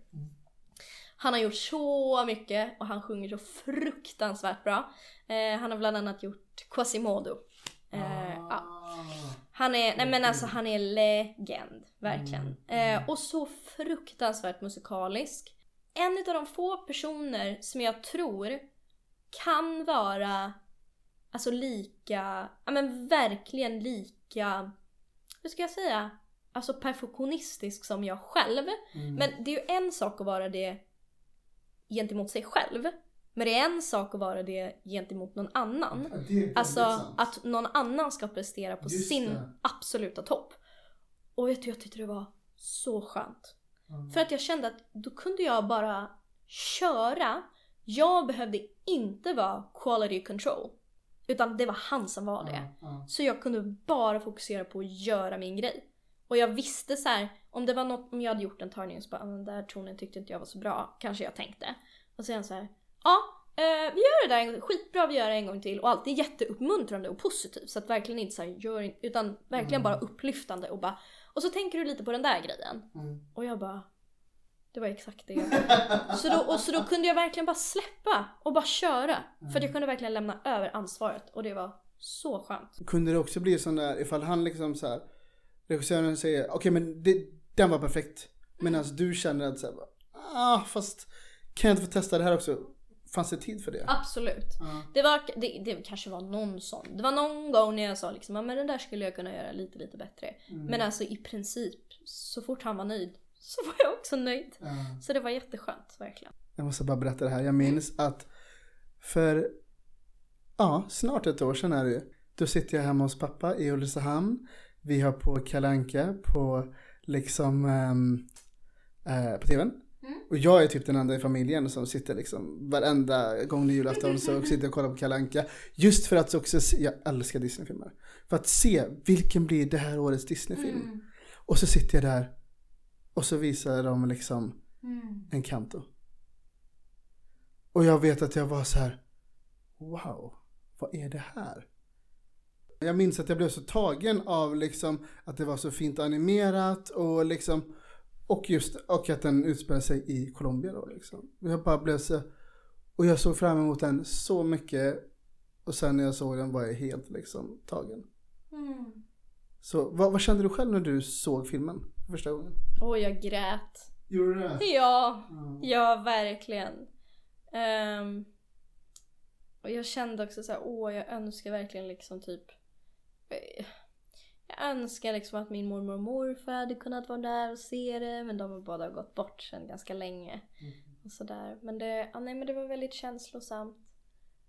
Han har gjort så mycket och han sjunger så fruktansvärt bra. Eh, han har bland annat gjort Quasimodo. Eh, ja. Ah. Han är, nej men alltså han är legend, verkligen. Mm. Eh, och så fruktansvärt musikalisk. En av de få personer som jag tror kan vara alltså lika, ja men verkligen lika, hur ska jag säga, alltså perfektionistisk som jag själv. Mm. Men det är ju en sak att vara det gentemot sig själv. Men det är en sak att vara det gentemot någon annan. Ja, Alltså sant. att någon annan ska prestera på Just sin det. absoluta topp. Och vet du, jag tyckte det var så skönt. Mm. För att jag kände att då kunde jag bara köra. Jag behövde inte vara quality control. Utan det var han som var det. Ja, Så jag kunde bara fokusera på att göra min grej. Och jag visste så här, om det var något, om jag hade gjort en tagning så bara, "Ah, den där tonen tyckte inte jag var så bra, kanske jag tänkte. Och sen så här, ja, eh, vi gör det där en gång, skitbra vi gör det en gång till. Och alltid jätteuppmuntrande och positivt. Så att verkligen inte så här, gör utan verkligen bara upplyftande och bara, och så tänker du lite på den där grejen. Mm. Och jag bara, det var exakt det. *laughs* Så då, och så då kunde jag verkligen bara släppa och bara köra. För att jag kunde verkligen lämna över ansvaret och det var så skönt. Kunde det också bli sån där ifall han liksom så här regissören säger okej men det, den var perfekt. Medan du känner att så här, ah fast kan jag inte få testa det här också? Fanns det tid för det? Absolut. Det, var, det, det kanske var någon sån. Det var någon gång när jag sa liksom, "Ja, men den där skulle jag kunna göra lite lite bättre. Men alltså i princip, så fort han var nöjd *laughs* så var jag också nöjd. Så det var jätteskönt, verkligen. Jag måste bara berätta det här. Jag minns att för ja, snart ett år sedan är det. Då sitter jag hemma hos pappa i Ulricehamn. Vi har på Kalanka på liksom ehm, eh, på tvn. Och jag är typ den enda i familjen som sitter liksom varenda gång det är julafton så *laughs* sitter jag och kollar på Kalanka Just för att också se, jag älskar Disneyfilmer. För att se vilken blir det här årets Disneyfilm. Och så sitter jag där och så visar de liksom en kanto. Och jag vet att jag var så här. Wow, vad är det här? Jag minns att jag blev så tagen av liksom att det var så fint animerat och liksom och just och att den utspelar sig i Colombia då liksom. Jag bara blev så och jag såg fram emot den så mycket och sen när jag såg den var jag helt liksom tagen. Så vad, vad kände du själv när du såg filmen för första gången? Och jag grät. Gjorde du det? Ja, ja verkligen. Ehm, och jag kände också så här, åh jag önskar verkligen liksom typ eh, jag önskar liksom att min mormor och morfar hade kunnat vara där och se det men de har båda gått bort sedan ganska länge. Och sådär. Men det, ja, nej, men det var väldigt känslosamt.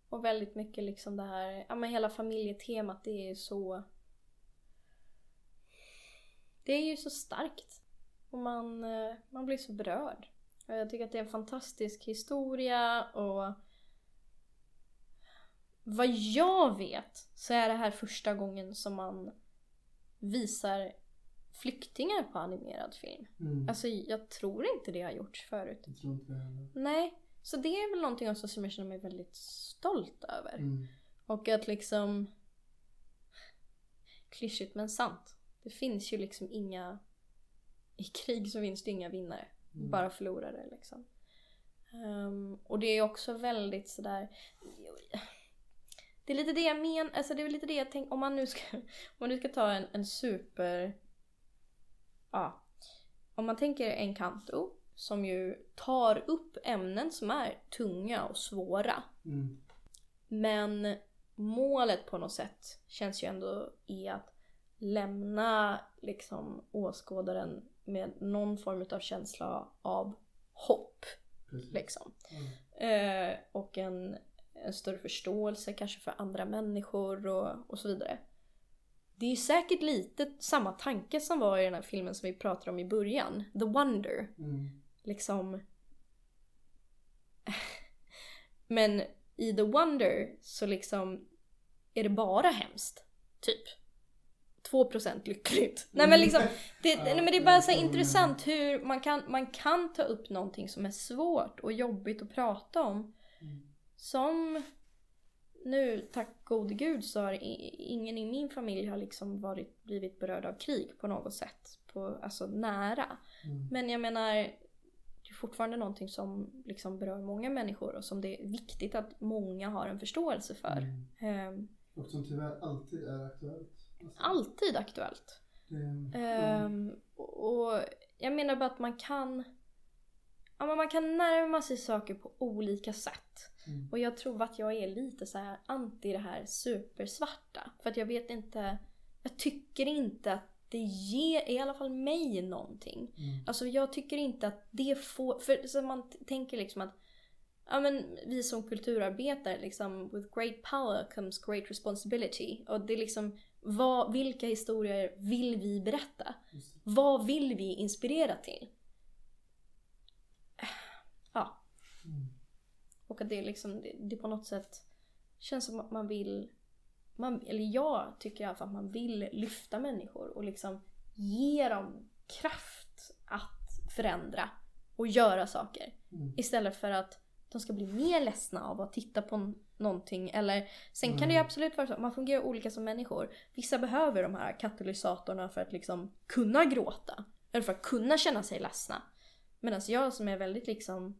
Och väldigt mycket liksom det här, ja men hela familjetemat det är ju så Det är ju så starkt. Och man, eh, man blir så berörd. Och Jag tycker att det är en fantastisk historia och vad jag vet så är det här första gången som man visar flyktingar på animerad film. Mm. Alltså jag tror inte det har gjorts förut. Jag tror inte det heller. Nej, så det är väl någonting också som jag känner mig väldigt stolt över. Mm. Och att liksom... Klyschigt men sant. Det finns ju liksom inga... I krig så finns det inga vinnare. Bara förlorare liksom. Ehm, och det är också väldigt sådär... Det är lite det jag menar, alltså det är lite det jag tänker, om man nu ska, *laughs* om man nu ska ta en, en super... Ja. Om man tänker en kanto som ju tar upp ämnen som är tunga och svåra. Mm. Men målet på något sätt känns ju ändå i att lämna liksom åskådaren med någon form av känsla av hopp. Liksom. Mm. Eh, och en, en större förståelse kanske för andra människor och, och så vidare. Det är ju säkert lite samma tanke som var i den här filmen som vi pratade om i början. The Wonder. Mm. Liksom... *laughs* Men i The Wonder så liksom är det bara hemskt. Typ. 2% lyckligt. Nej men liksom, *laughs* det, nej, men det är bara så här intressant hur man kan, man kan ta upp någonting som är svårt och jobbigt att prata om. Som nu, tack gode gud, så har ingen i min familj har liksom varit, blivit berörd av krig på något sätt. På, alltså nära. Men jag menar, det är fortfarande någonting som liksom berör många människor och som det är viktigt att många har en förståelse för. Ehm, Och som tyvärr alltid är aktuellt. Alltså, alltid aktuellt. det, Ehm, och och jag menar bara att man kan ja, man kan närma sig saker på olika sätt. Mm. Och jag tror att jag är lite så här anti det här supersvarta. För att jag vet inte, jag tycker inte att det ger i alla fall mig någonting. Mm. Alltså jag tycker inte att det får, för så man tänker liksom att Ja men vi som kulturarbetare liksom, with great power comes great responsibility. Och det är liksom, vad, vilka historier vill vi berätta? Vad vill vi inspirera till? Ja. Och att det är liksom, det, det på något sätt känns som att man vill, man, eller jag tycker i alla fall att man vill lyfta människor och liksom ge dem kraft att förändra och göra saker. Mm. Istället för att de ska bli mer ledsna av att titta på någonting. Eller, sen kan det ju Mm. absolut vara så att man fungerar olika som människor. Vissa behöver de här katalysatorerna för att liksom kunna gråta. Eller för att kunna känna sig ledsna. Medan jag som är väldigt liksom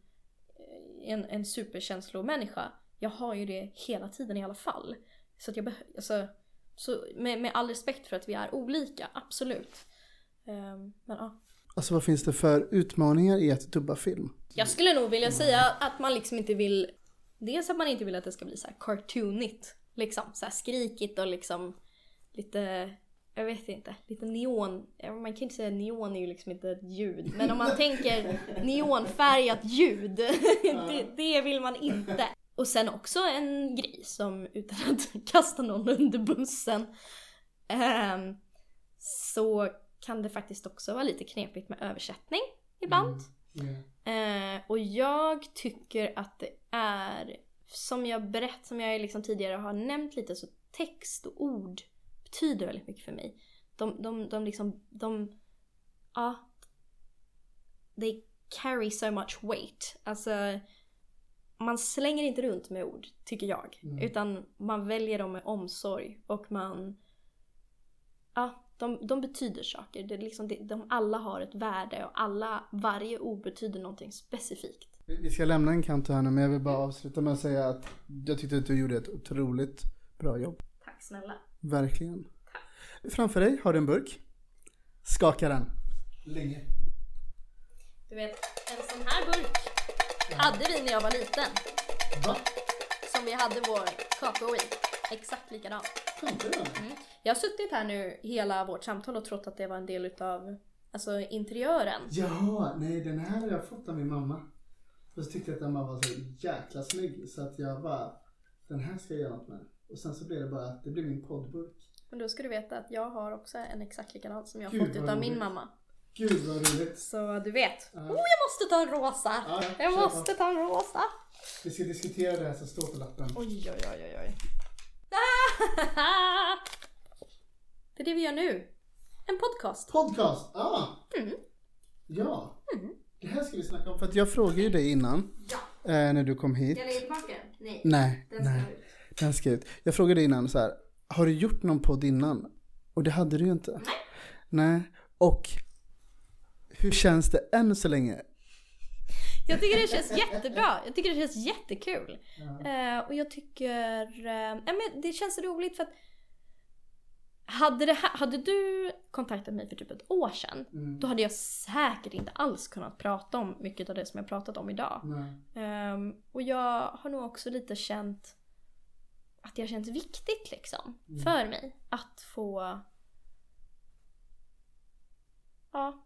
en, en superkänslomänniska. Jag har ju det hela tiden i alla fall. Så att jag behöver, alltså, så med, med all respekt för att vi är olika, absolut. Ehm, men ja. Alltså vad finns det för utmaningar i att dubba film? Jag skulle nog vilja säga att man liksom inte vill... Dels att man inte vill att det ska bli så här cartoonigt. Liksom så här skrikigt och liksom lite... Jag vet inte. Lite neon. Man kan inte säga neon är ju liksom inte ett ljud. Men om man *laughs* tänker neonfärgat ljud. *laughs* Det, det vill man inte. Och sen också en grej som, utan att *laughs* kasta någon under bussen. ehm, så kan det faktiskt också vara lite knepigt med översättning ibland. Eh, och jag tycker att det är, som jag berätt, som jag liksom tidigare har nämnt lite, så text och ord betyder väldigt mycket för mig. De, de, de liksom, de, ja, they carry so much weight. Alltså, man slänger inte runt med ord, tycker jag. Mm. Utan man väljer dem med omsorg och man, ja, de, de betyder saker. Det är liksom, det, de alla har ett värde och alla, varje ord betyder någonting specifikt. Vi vi ska lämna en kant här nu men jag vill bara avsluta med att säga att jag tyckte att du gjorde ett otroligt bra jobb. Tack snälla. Verkligen. Framför dig har du en burk. Skaka den. Länge. Du vet, en sån här burk hade vi när jag var liten. Va? Som vi hade vår kakao i. Exakt likadan. Mm. Jag har suttit här nu hela vårt samtal och trott att det var en del utav alltså, interiören. Jaha, nej den här har jag fått av min mamma. Och så tyckte jag att den bara var så jäkla snygg så att jag bara, den här ska jag göra något med. Och sen så blev det bara att det blev min poddburk. Men då ska du veta att jag har också en exakt likadan som jag Gud, fått utav min mamma. Gud vad roligt. Så du vet. Ja. Oh, jag måste ta en rosa! Ja, ja, Jag kör på. måste ta en rosa! Vi ska diskutera det här som står på lappen. Oj, oj, oj, oj, oj. *laughs* Det är det vi gör nu. En podcast. Podcast! Ah! Mm. Ja. Det här ska vi snacka om. För att jag frågade ju dig innan. Eh, när du kom hit. Ska jag lägga tillbaka? Nej. Nej, Den nej. Ska ut. Jag frågade innan så här. Har du gjort någon podd innan? Och det hade du ju inte. Nej. Nej. Och hur känns det än så länge? Jag tycker det känns jättebra. Jag tycker det känns jättekul. Eh, och jag tycker... Eh, ja, men det känns roligt för att... Hade, här, hade du kontaktat mig för typ ett år sedan, Mm. då hade jag säkert inte alls kunnat prata om mycket av det som jag pratat om idag. Ehm, och jag har nog också lite känt att det har känts viktigt liksom Mm. för mig att få ja,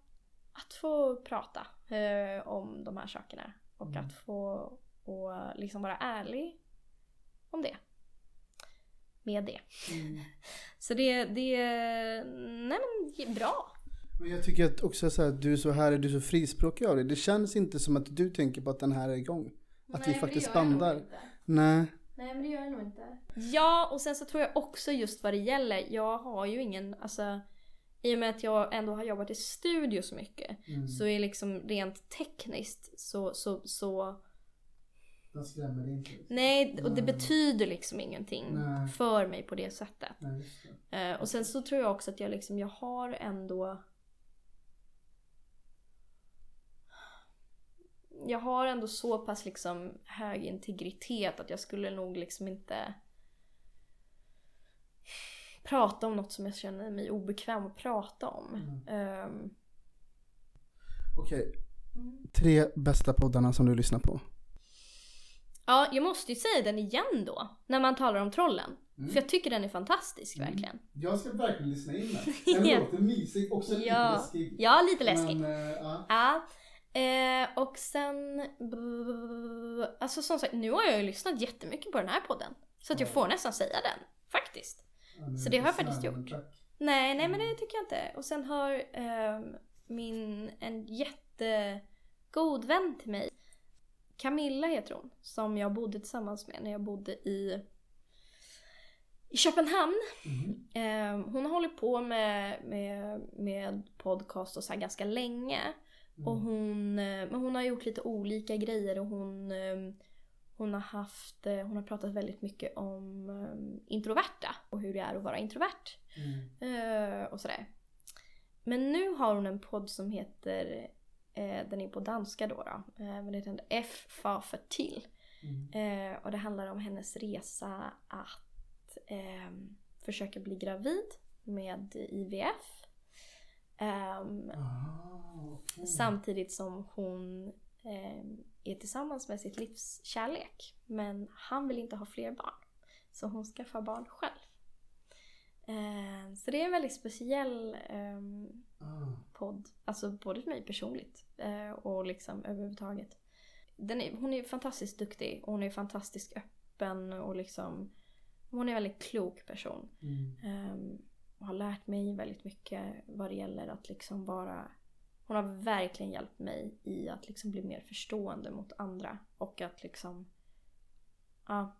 att få prata eh, om de här sakerna och Mm. att få och liksom vara ärlig om det. Med det. Mm. *laughs* Så det, det, nej men bra. Men jag tycker att också så här, du är så här, du är så frispråkig av dig. Det känns inte som att du tänker på att den här är igång. Att vi faktiskt bandar. Nej. Nej men det gör jag nog inte. Ja och sen så tror jag också just vad det gäller. Jag har ju ingen, alltså i och med att jag ändå har jobbat i studio så mycket. Mm. Så är liksom rent tekniskt så, så, så Den skrämmer dig inte. nej och det Nej. betyder liksom ingenting Nej. för mig på det sättet. Nej, just det. Eh, och sen så tror jag också att jag liksom, jag har ändå Jag har ändå så pass liksom hög integritet att jag skulle nog liksom inte prata om något som jag känner mig obekväm att prata om. Mm. Ehm, Okej. Tre bästa poddarna som du lyssnar på. ja, jag måste ju säga den igen då, när man talar om trollen. Mm. För jag tycker den är fantastisk verkligen. Jag ska verkligen lyssna in den. *laughs* Den låter mysig, också lite Ja, läskig. ja lite läskigt. Men, ja. Ja. Eh, och sen... Alltså som sagt, nu har jag ju lyssnat jättemycket på den här podden. Så att jag Ja. får nästan säga den. Faktiskt. Ja, Så det har jag faktiskt gjort. Nej, nej men det tycker jag inte. Och sen har ehm, min, en jättegod vän till mig Camilla heter hon, som jag bodde tillsammans med när jag bodde i, i Köpenhamn. Eh, hon har hållit på med, med, med podcast och så här ganska länge. Och hon, eh, men hon har gjort lite olika grejer och hon, eh, hon har haft, eh, hon har pratat väldigt mycket om eh, introverta och hur det är att vara introvert. Eh, och sådär. Men nu har hon en podd som heter, den är på danska då, då men den heter F far för till. Eh, och det handlar om hennes resa att eh, försöka bli gravid med IVF. Ehm, Samtidigt som hon eh, är tillsammans med sitt livs kärlek. Men han vill inte ha fler barn. Så hon skaffar barn själv. Eh, så det är en väldigt speciell ehm, podd. Alltså både för mig personligt eh, och liksom överhuvudtaget. Är, hon är fantastiskt duktig och hon är fantastiskt öppen och liksom hon är en väldigt klok person. Ehm, och har lärt mig väldigt mycket vad det gäller att liksom vara hon har verkligen hjälpt mig i att liksom bli mer förstående mot andra och att liksom ja,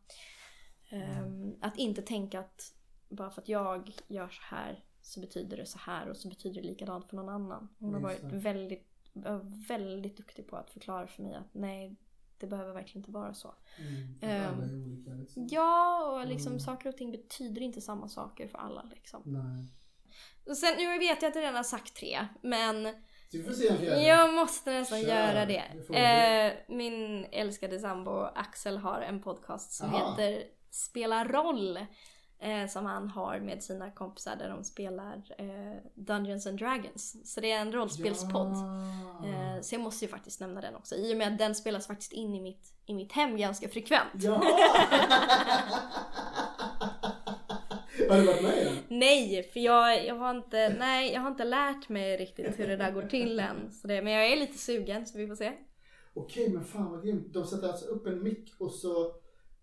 ehm, att inte tänka att bara för att jag gör så här så betyder det så här och så betyder det likadant för någon annan. Hon har varit väldigt, väldigt duktig på att förklara för mig att nej, det behöver verkligen inte vara så. Alla är olika liksom. Ja, och liksom Mm. saker och ting betyder inte samma saker för alla liksom. Nej. Sen, nu vet jag att jag redan har sagt tre, men Du får se en fjärde. jag måste nästan Kör, göra det Eh, min älskade sambo Axel har en podcast som Aha. heter Spela roll. Eh, som han har med sina kompisar där de spelar eh, Dungeons and Dragons. Så det är en rollspelspodd. Ja. Eh, så jag måste ju faktiskt nämna den också. I och med att den spelas faktiskt in i mitt, i mitt hem ganska frekvent. Ja! *laughs* Har du varit med i? Nej, för jag, jag, har inte, nej, jag har inte lärt mig riktigt hur det där går till än. Så det, men jag är lite sugen så vi får se. Okej, men fan vad grymt. De sätter alltså upp en mick och så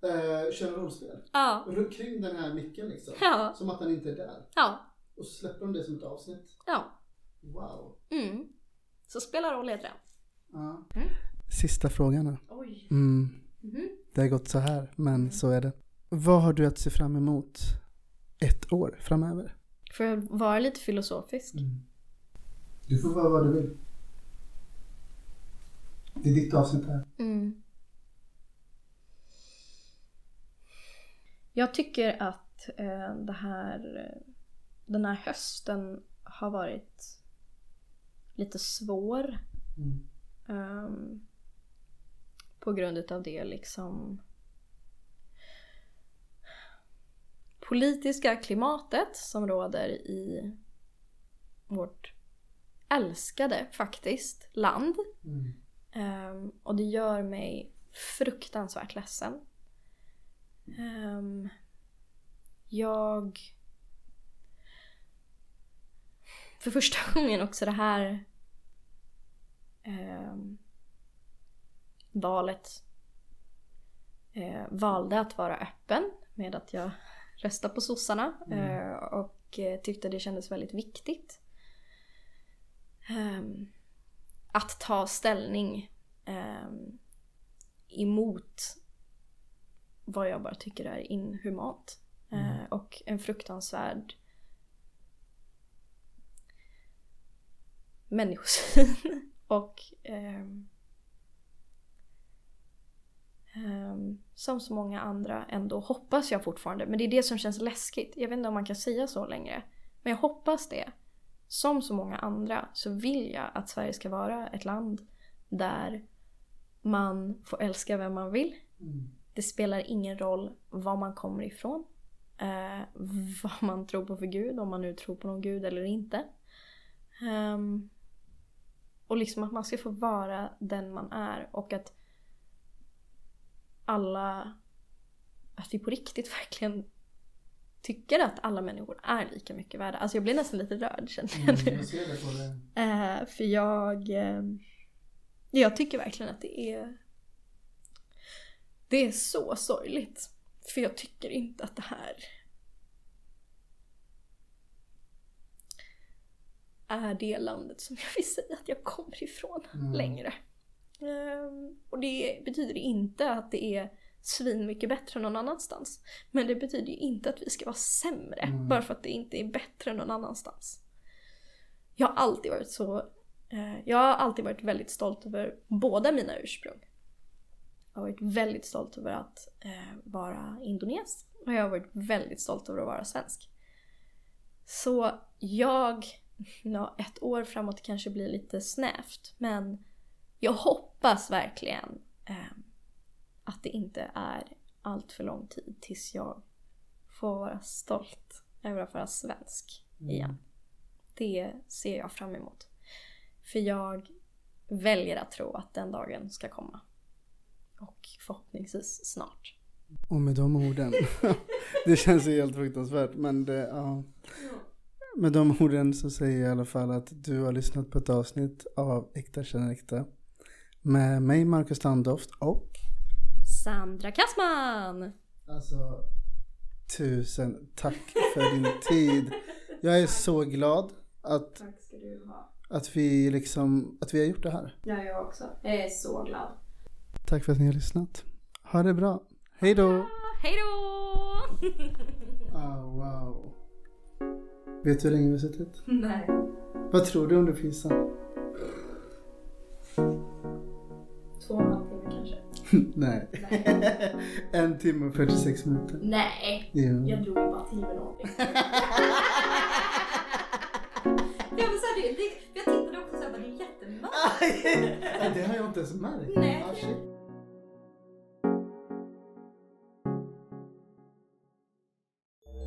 eh, kör en rollspel. Ja, Runt kring den här micken liksom. Ja. Som att den inte är där. ja, Och så släpper de det som ett avsnitt. ja. Wow. Mm. Så spela roll heter den. Ja. Mm. Sista frågan då. Oj. Mm. Mhm. Det har gått så här, men så är det. Vad har du att se fram emot ett år framöver? Får jag vara lite filosofisk? Du får vara vad du vill. Det är ditt avsnitt här. Mm. Jag tycker att eh, det här, den här hösten har varit lite svår. Mm. Ehm, på grund utav det liksom politiska klimatet som råder i vårt älskade faktiskt land. Mm. Ehm, och det gör mig fruktansvärt ledsen. Ehm, jag... För första *laughs* gången också det här ehm, valet eh, valde att vara öppen med att jag *laughs* röstade på sossarna eh, och eh, tyckte det kändes väldigt viktigt. Ehm, att ta ställning ehm, emot vad jag bara tycker är inhumant. Eh, och en fruktansvärd människosyn. *laughs* och ehm, som så många andra ändå hoppas jag fortfarande. Men det är det som känns läskigt. Jag vet inte om man kan säga så längre. Men jag hoppas det. Som så många andra så vill jag att Sverige ska vara ett land där man får älska vem man vill. Mm. Det spelar ingen roll var man kommer ifrån. Eh, *laughs* vad man tror på för gud, om man nu tror på någon gud eller inte. Ehm, och liksom att man ska få vara den man är och att alla... Att vi på riktigt *laughs* verkligen tycker att alla människor är lika mycket värda. Alltså jag blir nästan lite rörd känner jag Mm, nu. jag ser det på det. Eh, för jag... Eh, jag tycker verkligen att det är... Det är så sorgligt. För jag tycker inte att det här... är det landet som jag vill säga att jag kommer ifrån Mm. längre. Ehm, och det betyder inte att det är svin mycket bättre någon annanstans. Men det betyder ju inte att vi ska vara sämre Mm. bara för att det inte är bättre någon annanstans. Jag har alltid varit så, eh, jag har alltid varit väldigt stolt över båda mina ursprung. Jag har varit väldigt stolt över att eh, vara indones och jag har varit väldigt stolt över att vara svensk. Så jag, *laughs* ja, ett år framåt kanske blir lite snävt men jag hoppas verkligen eh, att det inte är allt för lång tid tills jag får vara stolt över att vara svensk igen. Det ser jag fram emot. För jag väljer att tro att den dagen ska komma. Och förhoppningsvis snart. Och med de orden. *laughs* det känns ju helt fruktansvärt men det, ja. Med de orden så säger jag i alla fall att du har lyssnat på ett avsnitt av Äkta känner äkta. Med mig Marcus Standoft och Sandra Kassman! Alltså, tusen tack för din tid. Jag är så glad att, Tack ska du ha. att, vi liksom, att vi har gjort det här. Ja, jag också. Jag är så glad. Tack för att ni har lyssnat. Ha det bra. Hej då! Hej då! Ah, wow. Vet du hur länge vi har suttit? Nej. Vad tror du om du fissar? Två och en halv timme kanske. *laughs* Nej. en timme och 46 minuter. Nej! Jo. Jag drog bara till med någonting. *laughs* Ja men så här, det, det, jag tittade också såhär, det är jättemörkt. *laughs* Nej, det har jag inte ens märkt. Nej. Ah,